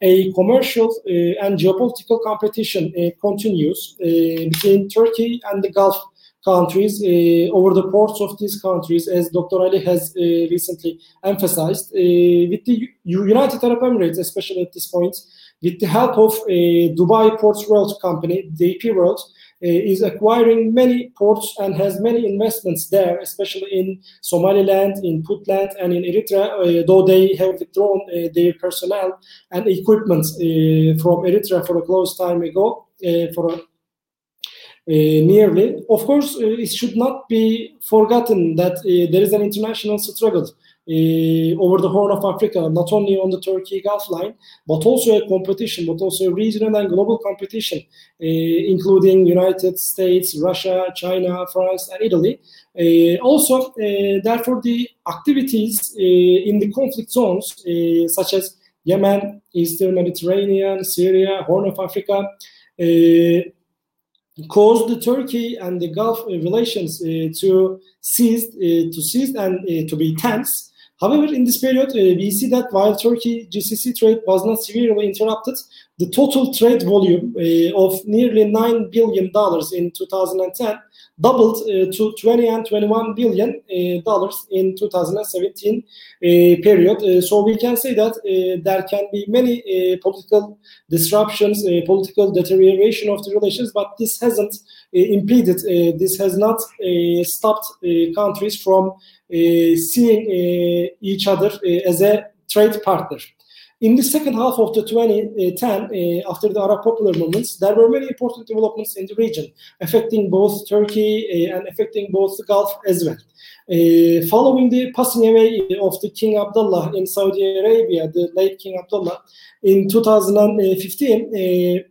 a commercial uh, and geopolitical competition uh, continues uh, between Turkey and the Gulf countries uh, over the ports of these countries, as Dr. Ali has uh, recently emphasized, uh, with the United Arab Emirates, especially at this point, with the help of Dubai Ports World company, DP World, is acquiring many ports and has many investments there, especially in Somaliland, in Puntland, and in Eritrea, though they have withdrawn their personnel and equipment from Eritrea for a close time ago, for a uh, Uh, nearly. Of course, uh, it should not be forgotten that uh, there is an international struggle uh, over the Horn of Africa, not only on the Turkey Gulf line, but also a competition, but also a regional and global competition, uh, including United States, Russia, China, France, and Italy. also, therefore, the activities in the conflict zones, such as Yemen, Eastern Mediterranean, Syria, Horn of Africa, caused the Turkey and the Gulf relations uh, to cease uh, to cease and uh, to be tense. However, in this period, uh, we see that while Turkey GCC trade was not severely interrupted, the total trade volume uh, of nearly $9 billion in 2010 doubled uh, to 20 and 21 billion uh, dollars in 2017 uh, period. Uh, so we can say that uh, there can be many political disruptions, political deterioration of the relations, but this hasn't impeded, this has not stopped countries from seeing each other as a trade partner. In the second half of the 2010, uh, after the Arab popular movements, there were many important developments in the region, affecting both Turkey uh, and affecting both the Gulf as well. Uh, following the passing away of the King Abdullah in Saudi Arabia, the late King Abdullah, in 2015,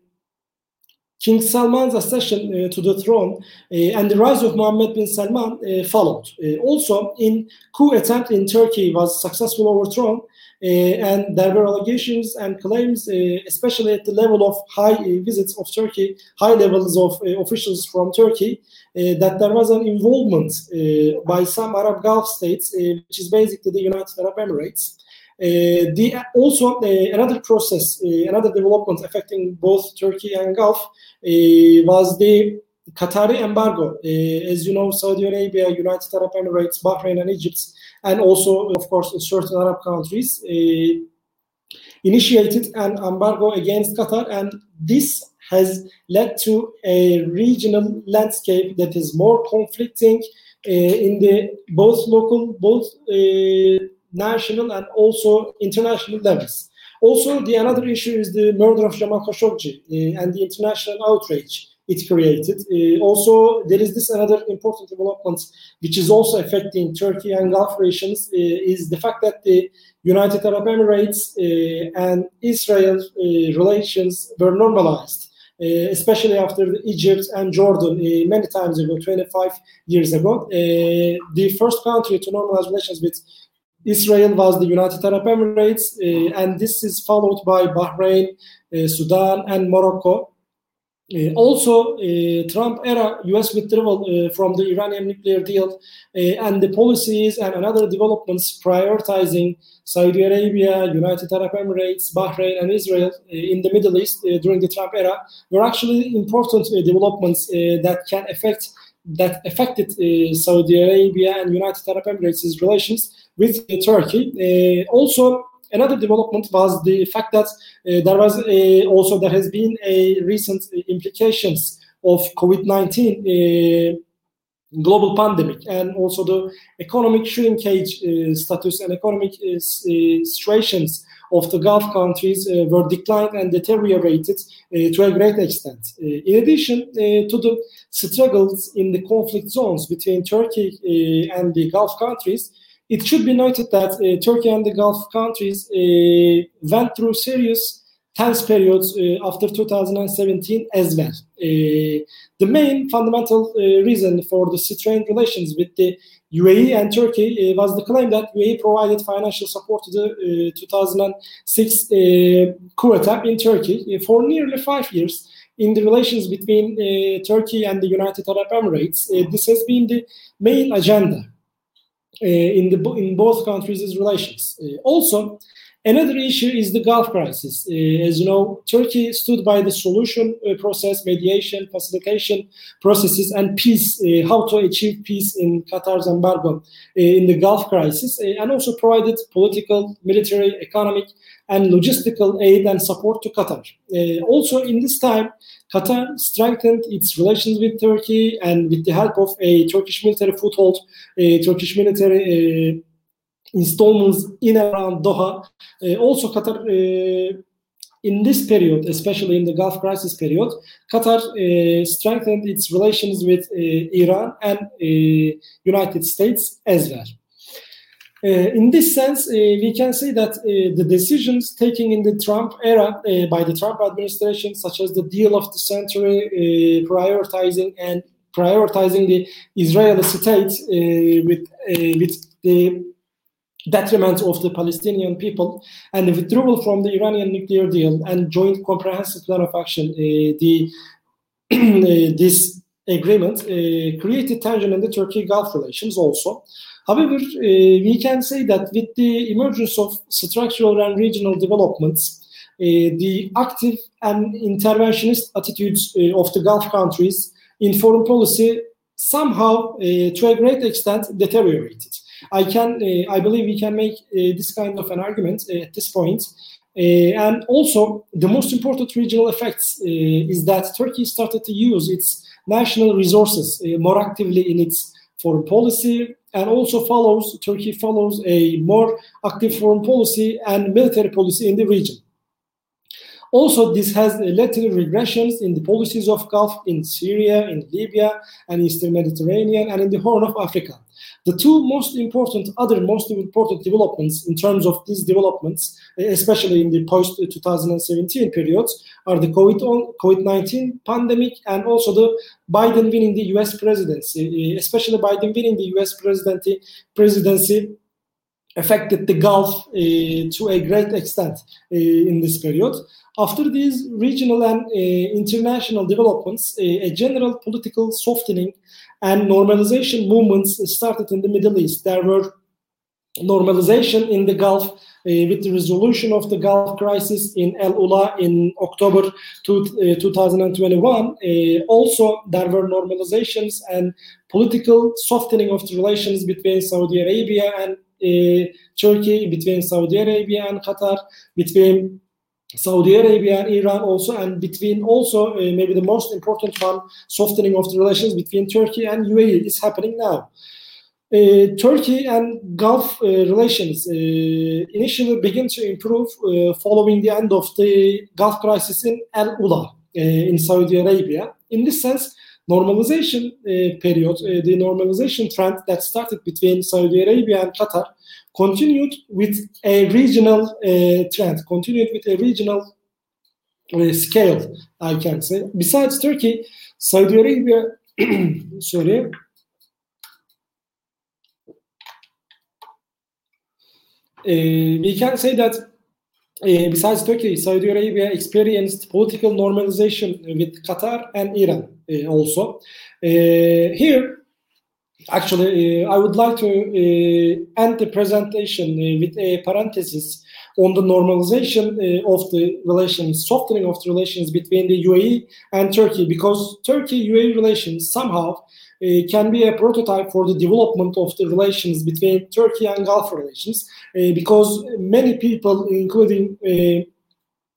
King Salman's accession uh, to the throne uh, and the rise of Mohammed bin Salman uh, followed. also, in coup attempt in Turkey was successful overthrown, and there were allegations and claims, especially at the level of high visits of Turkey, high levels of officials from Turkey, that there was an involvement by some Arab Gulf states, which is basically the United Arab Emirates, uh, the, also, uh, another process, uh, another development affecting both Turkey and Gulf was the Qatari embargo. as you know, Saudi Arabia, United Arab Emirates, Bahrain, and Egypt, and also, of course, certain Arab countries initiated an embargo against Qatar, and this has led to a regional landscape that is more conflicting uh, in the both local, both uh, national and also international levels. Also, the another issue is the murder of Jamal Khashoggi uh, and the international outrage it created. Uh, also, there is this another important development which is also affecting Turkey and Gulf regions uh, is the fact that the United Arab Emirates uh, and Israel uh, relations were normalized. Uh, especially after Egypt and Jordan uh, many times ago, 25 years ago. the first country to normalize relations with Israel was the United Arab Emirates, uh, and this is followed by Bahrain, uh, Sudan, and Morocco. Uh, also, uh, Trump era U.S. withdrawal uh, from the Iranian nuclear deal and the policies and other developments prioritizing Saudi Arabia, United Arab Emirates, Bahrain, and Israel in the Middle East during the Trump era were actually important developments that can affect that affected Saudi Arabia and United Arab Emirates' relations with Turkey. Uh, also, another development was the fact that uh, there was a, also there has been a recent implications of COVID-19 global pandemic and also the economic shrinkage uh, status and economic uh, uh, situations of the Gulf countries were declined and deteriorated to a great extent. in addition to the struggles in the conflict zones between Turkey and the Gulf countries, it should be noted that uh, Turkey and the Gulf countries uh, went through serious tense periods uh, after 2017 as well. Uh, the main fundamental uh, reason for the strained relations with the UAE and Turkey uh, was the claim that UAE provided financial support to the 2006 coup attempt in Turkey for nearly five years in the relations between Turkey and the United Arab Emirates. this has been the main agenda uh, in the in both countries' relations. Uh, also, Another issue is the Gulf crisis. Uh, as you know, Turkey stood by the solution uh, process, mediation, facilitation processes, and peace, uh, how to achieve peace in Qatar's embargo in the Gulf crisis, and also provided political, military, economic, and logistical aid and support to Qatar. also, in this time, Qatar strengthened its relations with Turkey and with the help of a Turkish military foothold, a Turkish military installments in around Doha. Uh, also, Qatar, uh, in this period, especially in the Gulf crisis period, Qatar uh, strengthened its relations with uh, Iran and United States as well. Uh, in this sense, uh, we can say that uh, the decisions taken in the Trump era by the Trump administration, such as the deal of the century, prioritizing and prioritizing the Israeli state with with the detriment of the Palestinian people and the withdrawal from the Iranian nuclear deal and joint comprehensive plan of action, uh, the uh, this agreement uh, created tension in the Turkey-Gulf relations also. However, we can say that with the emergence of structural and regional developments, the active and interventionist attitudes of the Gulf countries in foreign policy somehow, to a great extent, deteriorated. I can, uh, I believe, we can make uh, this kind of an argument uh, at this point. and also, the most important regional effects is that Turkey started to use its national resources more actively in its foreign policy and also follows Turkey follows a more active foreign policy and military policy in the region. Also, this has led to regressions in the policies of Gulf in Syria, in Libya, and Eastern Mediterranean, and in the Horn of Africa. The two most important, other most important developments in terms of these developments, especially in the post 2017 periods, are the COVID 19 pandemic and also the Biden winning the US presidency, eh, especially Biden winning the US presidency, presidency affected the Gulf uh, to a great extent uh, in this period. After these regional and uh, international developments, a general political softening and normalization movements started in the Middle East. There were normalization in the Gulf uh, with the resolution of the Gulf crisis in El Ula in October to, uh, 2021. Uh, also, there were normalizations and political softening of the relations between Saudi Arabia and uh, Turkey, between Saudi Arabia and Qatar, between Saudi Arabia and Iran also, and between also uh, maybe the most important one, softening of the relations between Turkey and UAE is happening now. Uh, Turkey and Gulf uh, relations uh, initially began to improve uh, following the end of the Gulf crisis in Al Ula uh, in Saudi Arabia. In this sense, normalization period, the normalization trend that started between Saudi Arabia and Qatar continued with a regional uh, trend, continued with a regional uh, scale, I can say. Besides Turkey, Saudi Arabia, sorry, uh, we can say that uh, besides Turkey, Saudi Arabia experienced political normalization with Qatar and Iran uh, also. Uh, here, Actually, uh, I would like to uh, end the presentation uh, with a parenthesis on the normalization uh, of the relations, softening of the relations between the UAE and Turkey, because Turkey-UAE relations somehow uh, can be a prototype for the development of the relations between Turkey and Gulf relations, uh, because many people, including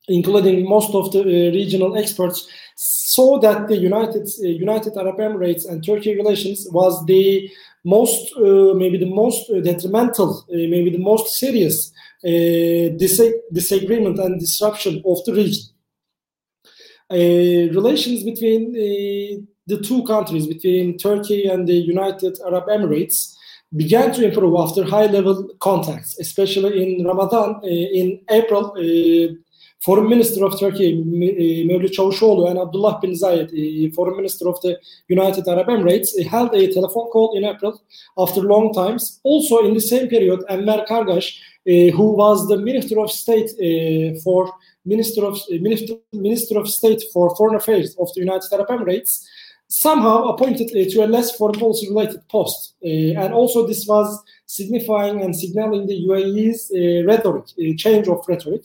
including most of the regional experts, saw that the United uh, United Arab Emirates and Turkey relations was the most uh, maybe the most detrimental, uh, maybe the most serious dis- disagreement and disruption of the region. relations between the two countries, between Turkey and the United Arab Emirates, began to improve after high-level contacts, especially in Ramadan in April Foreign Minister of Turkey, Mevlut Çavuşoğlu, and Abdullah bin Zayed, Foreign Minister of the United Arab Emirates, held a telephone call in April after long times. Also in the same period, Enver Gargash, who was the Minister of State for Minister of Minister, Minister of State for Foreign Affairs of the United Arab Emirates, somehow appointed to a less foreign policy related post. and also this was signifying and signaling the UAE's rhetoric, change of rhetoric.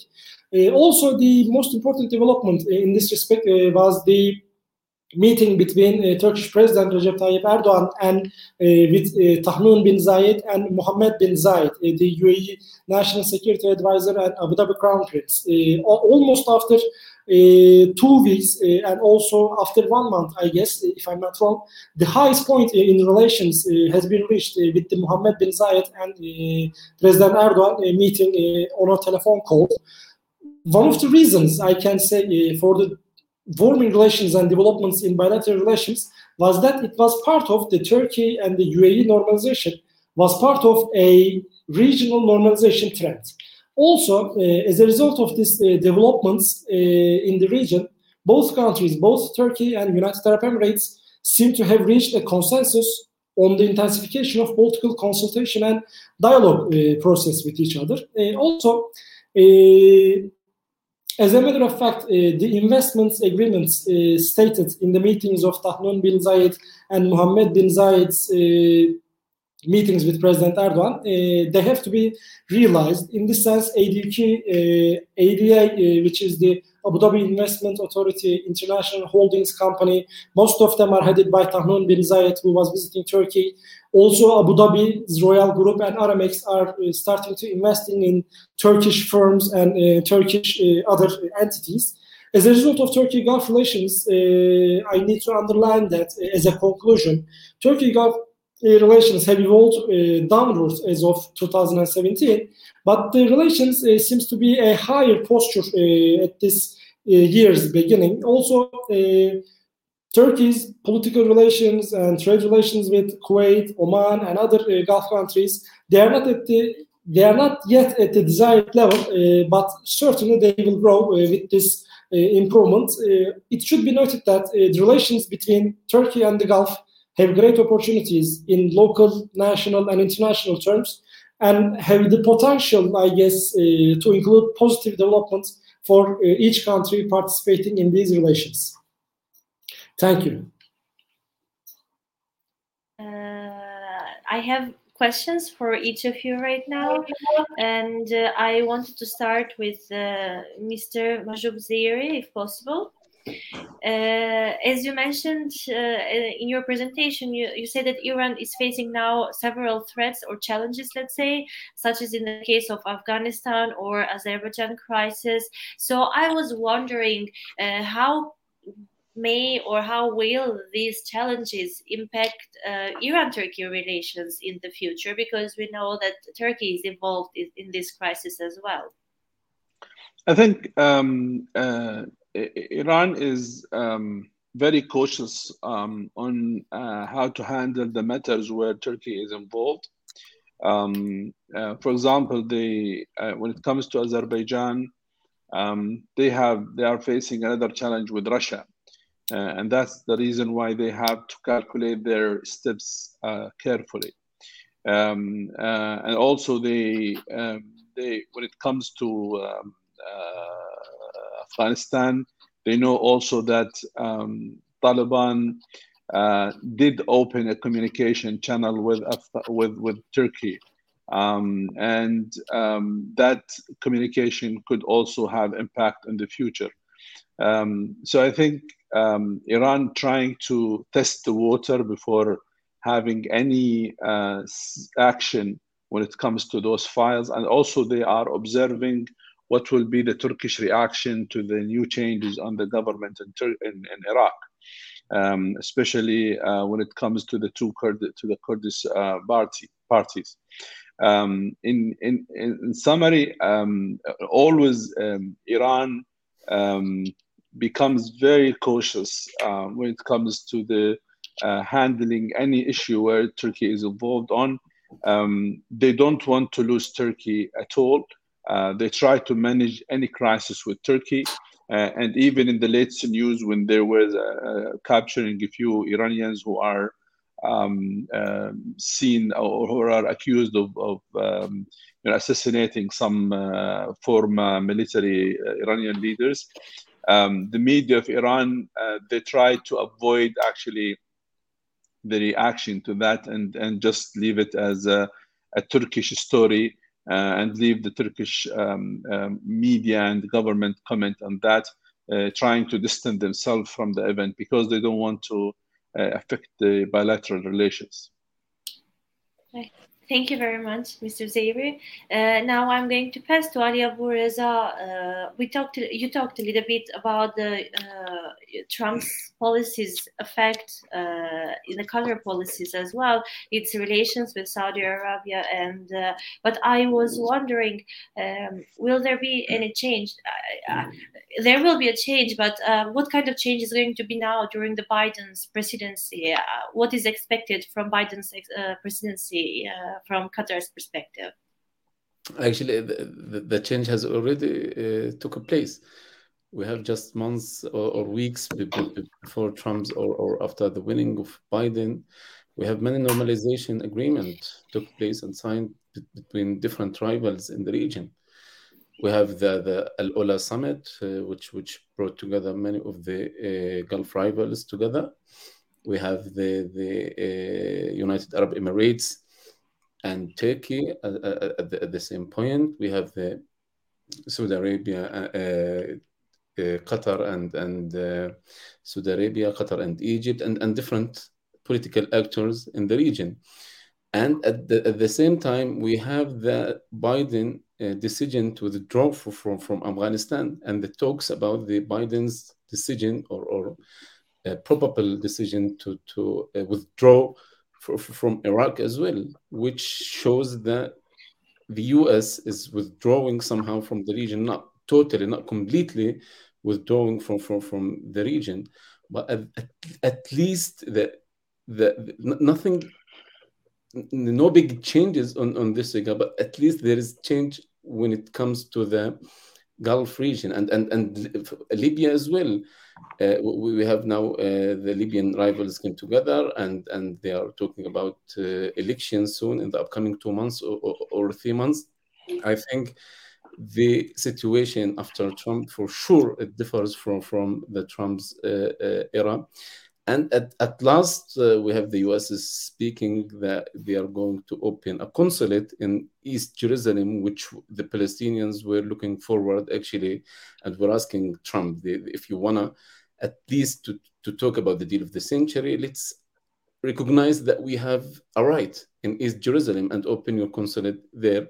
Uh, also, the most important development in this respect uh, was the meeting between uh, Turkish President Recep Tayyip Erdogan and uh, with uh, Tahnoon bin Zayed and Mohammed bin Zayed, uh, the UAE National Security Advisor and Abu Dhabi Crown Prince. almost after two weeks and also after one month, I guess, if I'm not wrong, the highest point in relations has been reached with the Mohammed bin Zayed and President Erdogan meeting on a telephone call one of the reasons I can say uh, for the warming relations and developments in bilateral relations was that it was part of the Turkey and the UAE normalization, was part of a regional normalization trend. Also, uh, as a result of these uh, developments uh, in the region, both countries, both Turkey and United Arab Emirates, seem to have reached a consensus on the intensification of political consultation and dialogue uh, process with each other. Uh, also, as a matter of fact, uh, the investments agreements uh, stated in the meetings of Tahnoun bin Zayed and Mohammed bin Zayed's uh, meetings with President Erdogan, uh, they have to be realized. In this sense, ADQ, uh, ADA, uh, which is the Abu Dhabi Investment Authority International Holdings Company, most of them are headed by Tahnoun bin Zayed, who was visiting Turkey. Also, Abu Dhabi's Royal Group and Aramex are uh, starting to investing in Turkish firms and uh, Turkish uh, other entities. As a result of Turkey-Gulf relations, I need to underline that as a conclusion, Turkey-Gulf relations have evolved uh, downwards as of 2017, but the relations uh, seems to be a higher posture uh, at this year's beginning. Also, Turkey's political relations and trade relations with Kuwait, Oman, and other Gulf countries they are not at the they are not yet at the desired level, uh, but certainly they will grow uh, with this uh, improvement. it should be noted that the relations between Turkey and the Gulf have great opportunities in local, national, and international terms, and have the potential, I guess, uh, to include positive developments for uh, each country participating in these relations. Thank you. Uh, I have questions for each of you right now, and uh, I wanted to start with uh, Mr. Mahjoob Zweiri, if possible. Uh, as you mentioned uh, in your presentation, you, you said that Iran is facing now several threats or challenges, let's say, such as in the case of Afghanistan or Azerbaijan crisis. So I was wondering uh, how may or how will these challenges impact uh, Iran-Turkey relations in the future? Because we know that Turkey is involved in, in this crisis as well. I think um, uh, Iran is um, very cautious um, on uh, how to handle the matters where Turkey is involved. Um, uh, for example, uh, when it comes to Azerbaijan, um, they have they are facing another challenge with Russia, uh, and that's the reason why they have to calculate their steps uh, carefully. Um, uh, and also, they um, they when it comes to Afghanistan. They know also that um, Taliban uh, did open a communication channel with with with Turkey, um, and um, that communication could also have impact in the future. Um, so I think um, Iran trying to test the water before having any uh, action when it comes to those files, and also they are observing what will be the Turkish reaction to the new changes on the government in, Tur- in, in Iraq, um, especially uh, when it comes to the two Kurd to the Kurdish uh, party, parties. Um, in, in, in summary, um, always um, Iran um, becomes very cautious uh, when it comes to the uh, handling any issue where Turkey is involved on. Um, they don't want to lose Turkey at all. Uh, they try to manage any crisis with Turkey. Uh, and even in the latest news, when there was uh, capturing a few Iranians who are um, um, seen or who are accused of, of um, you know, assassinating some uh, former military uh, Iranian leaders, um, the media of Iran they try to avoid actually the reaction to that and, and just leave it as a, a Turkish story uh, and leave the Turkish um, um, media and government comment on that, uh, trying to distance themselves from the event because they don't want to uh, affect the bilateral relations. Thank you very much, Mr. Zweiri. Uh, now I'm going to pass to Ali Abu Reza. Uh, we talked, you talked a little bit about the uh, Trump's policies effect uh, in the Qatar policies as well, its relations with Saudi Arabia, and uh, but I was wondering, um, will there be any change? there will be a change, but uh, what kind of change is going to be now during the Biden's presidency? what is expected from Biden's presidency? From Qatar's perspective? Actually, the, the, change has already uh, took place. We have just months or, or weeks before Trump's or, or after the winning of Biden, we have many normalization agreement took place and signed between different tribals in the region. We have the, the Al Ula Summit, uh, which, which brought together many of the uh, Gulf rivals together. We have the, the uh, United Arab Emirates and Turkey at, at, the, at, the, same point. We have the Saudi Arabia, uh, uh, Qatar, and, and Saudi Arabia, Qatar, and Egypt, and, and different political actors in the region. And at the, at the same time, we have the Biden uh, decision to withdraw from, from Afghanistan and the talks about the Biden's decision or, or uh, probable decision to, to uh, withdraw from Iraq as well, which shows that the US is withdrawing somehow from the region, not totally, not completely withdrawing from, from, from the region, but at, at, at least the, the, the nothing no big changes on, on this regard, but at least there is change when it comes to the Gulf region and, and, and Libya as well. Uh, we have now uh, the Libyan rivals came together and, and they are talking about uh, elections soon in the upcoming two months or, or, or, three months. I think the situation after Trump, for sure, it differs from, from the Trump's uh, uh, era. And at, at last, uh, we have the US is speaking that they are going to open a consulate in East Jerusalem, which the Palestinians were looking forward actually, and were asking Trump if you want to at least to, to talk about the deal of the century, let's recognize that we have a right in East Jerusalem and open your consulate there.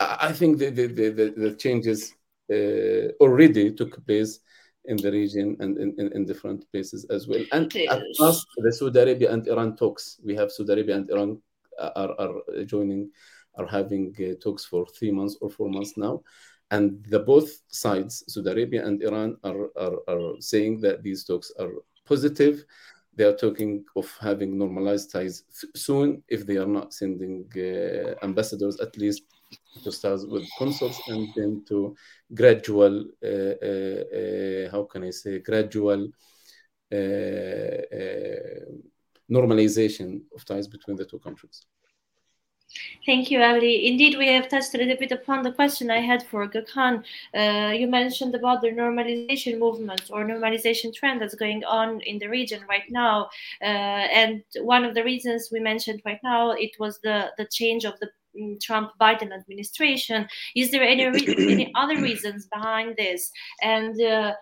I, I think the, the, the, the changes uh, already took place in the region and in, in, in different places as well. And at last, the Saudi Arabia and Iran talks. We have Saudi Arabia and Iran are, are joining, are having uh, talks for three months or four months now. And the both sides, Saudi Arabia and Iran, are, are, are saying that these talks are positive. They are talking of having normalized ties soon if they are not sending uh, ambassadors, at least to start with consuls and then to gradual, uh, uh, uh how can I say, gradual uh, uh, normalization of ties between the two countries. Thank you, Ali. Indeed, we have touched a little bit upon the question I had for Gökhan. Uh, you mentioned about the normalization movement or normalization trend that's going on in the region right now. Uh, and one of the reasons we mentioned right now, it was the, the change of the Trump Biden administration. Is there any, re- any other reasons behind this? And uh,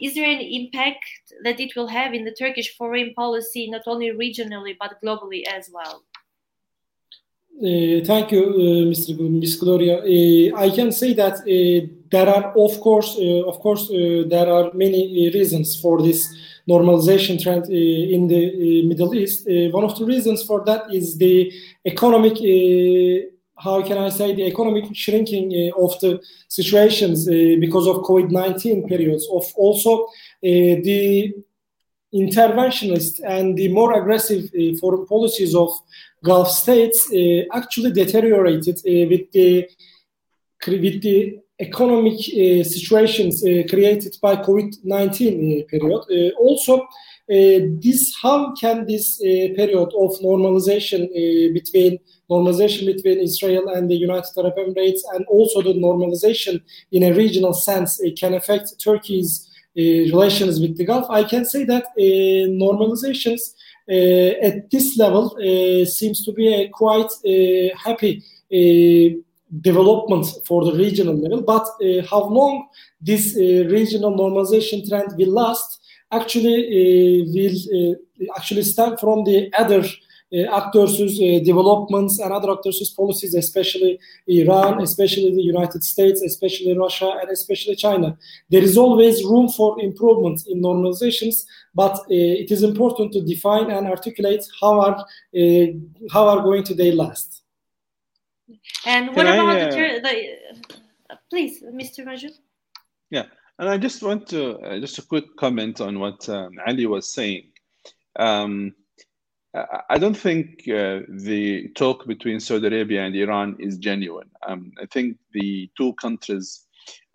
is there any impact that it will have in the Turkish foreign policy, not only regionally but globally as well? Uh, thank you, uh, Mr. Ms. Gloria. Uh, I can say that uh, there are, of course, uh, of course, uh, there are many reasons for this normalization trend in the Middle East. one of the reasons for that is the economic, how can I say, the economic shrinking uh, of the situations uh, because of COVID-19 periods. Of also uh, the interventionist and the more aggressive foreign policies of Gulf states uh, actually deteriorated uh, with the with the economic uh, situations created by COVID-19 period. also, this how can this period of normalization between normalization between Israel and the United Arab Emirates and also the normalization in a regional sense can affect Turkey's uh, relations with the Gulf, I can say that uh, normalizations uh, at this level uh, seems to be a quite uh, happy development for the regional level. But how long this regional normalization trend will last actually will actually stem from the other actors' developments and other actors' policies, especially Iran, especially the United States, especially Russia, and especially China. There is always room for improvement in normalizations, but uh, it is important to define and articulate how are uh, how are going to they last. And what Can about I, uh, the, the please, Mr. Majid? Yeah, and I just want to uh, just a quick comment on what um, Ali was saying. Um, I don't think uh, the talk between Saudi Arabia and Iran is genuine. Um, I think the two countries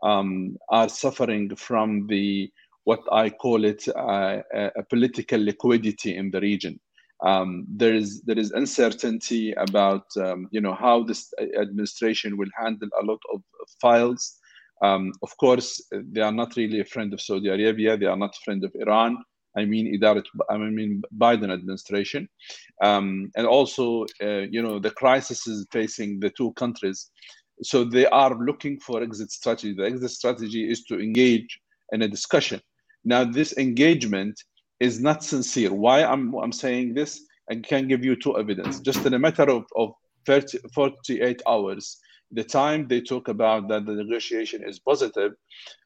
um, are suffering from the what I call it uh, a political liquidity in the region. Um, there is there is uncertainty about um, you know how this administration will handle a lot of files Um, of course, they are not really a friend of Saudi Arabia. They are not a friend of Iran. I mean, Idarat, I mean Biden administration, um, and also, uh, you know, the crisis is facing the two countries. So they are looking for exit strategy. The exit strategy is to engage in a discussion. Now, this engagement is not sincere. Why I'm I'm saying this? I can give you two evidence. Just in a matter of, of 30, 48 hours, the time they talk about that the negotiation is positive,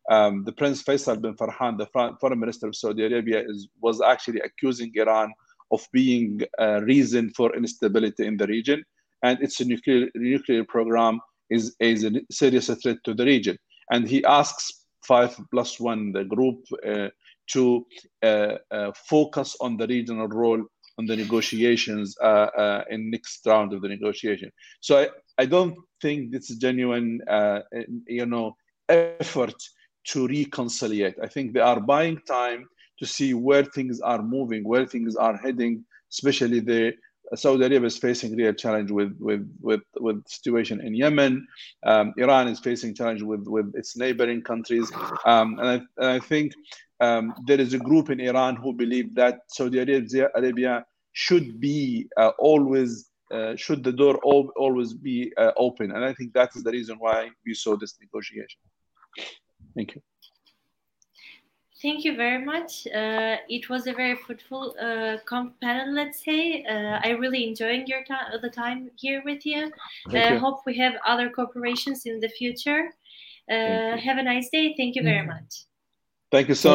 um, the Prince Faisal bin Farhan, the foreign minister of Saudi Arabia, is, was actually accusing Iran of being a reason for instability in the region, and its nuclear nuclear program is, is a serious threat to the region. And he asks five plus one, the group, uh, to uh, uh, focus on the regional role on the negotiations uh, uh, in next round of the negotiation. So I don't think it's is genuine, uh, you know, effort to reconciliate. I think they are buying time to see where things are moving, where things are heading, especially the Saudi Arabia is facing real challenge with with with with situation in Yemen. Um, Iran is facing challenge with with its neighboring countries, um, and, I, and I think um, there is a group in Iran who believe that Saudi Arabia should be uh, always uh, should the door always be uh, open, and I think that is the reason why we saw this negotiation. Thank you. Thank you very much. Uh, it was a very fruitful uh, panel, let's say. Uh, I really enjoying your time, the time here with you. I hope we have other cooperations in the future. have a nice day. Thank you very much. Thank you so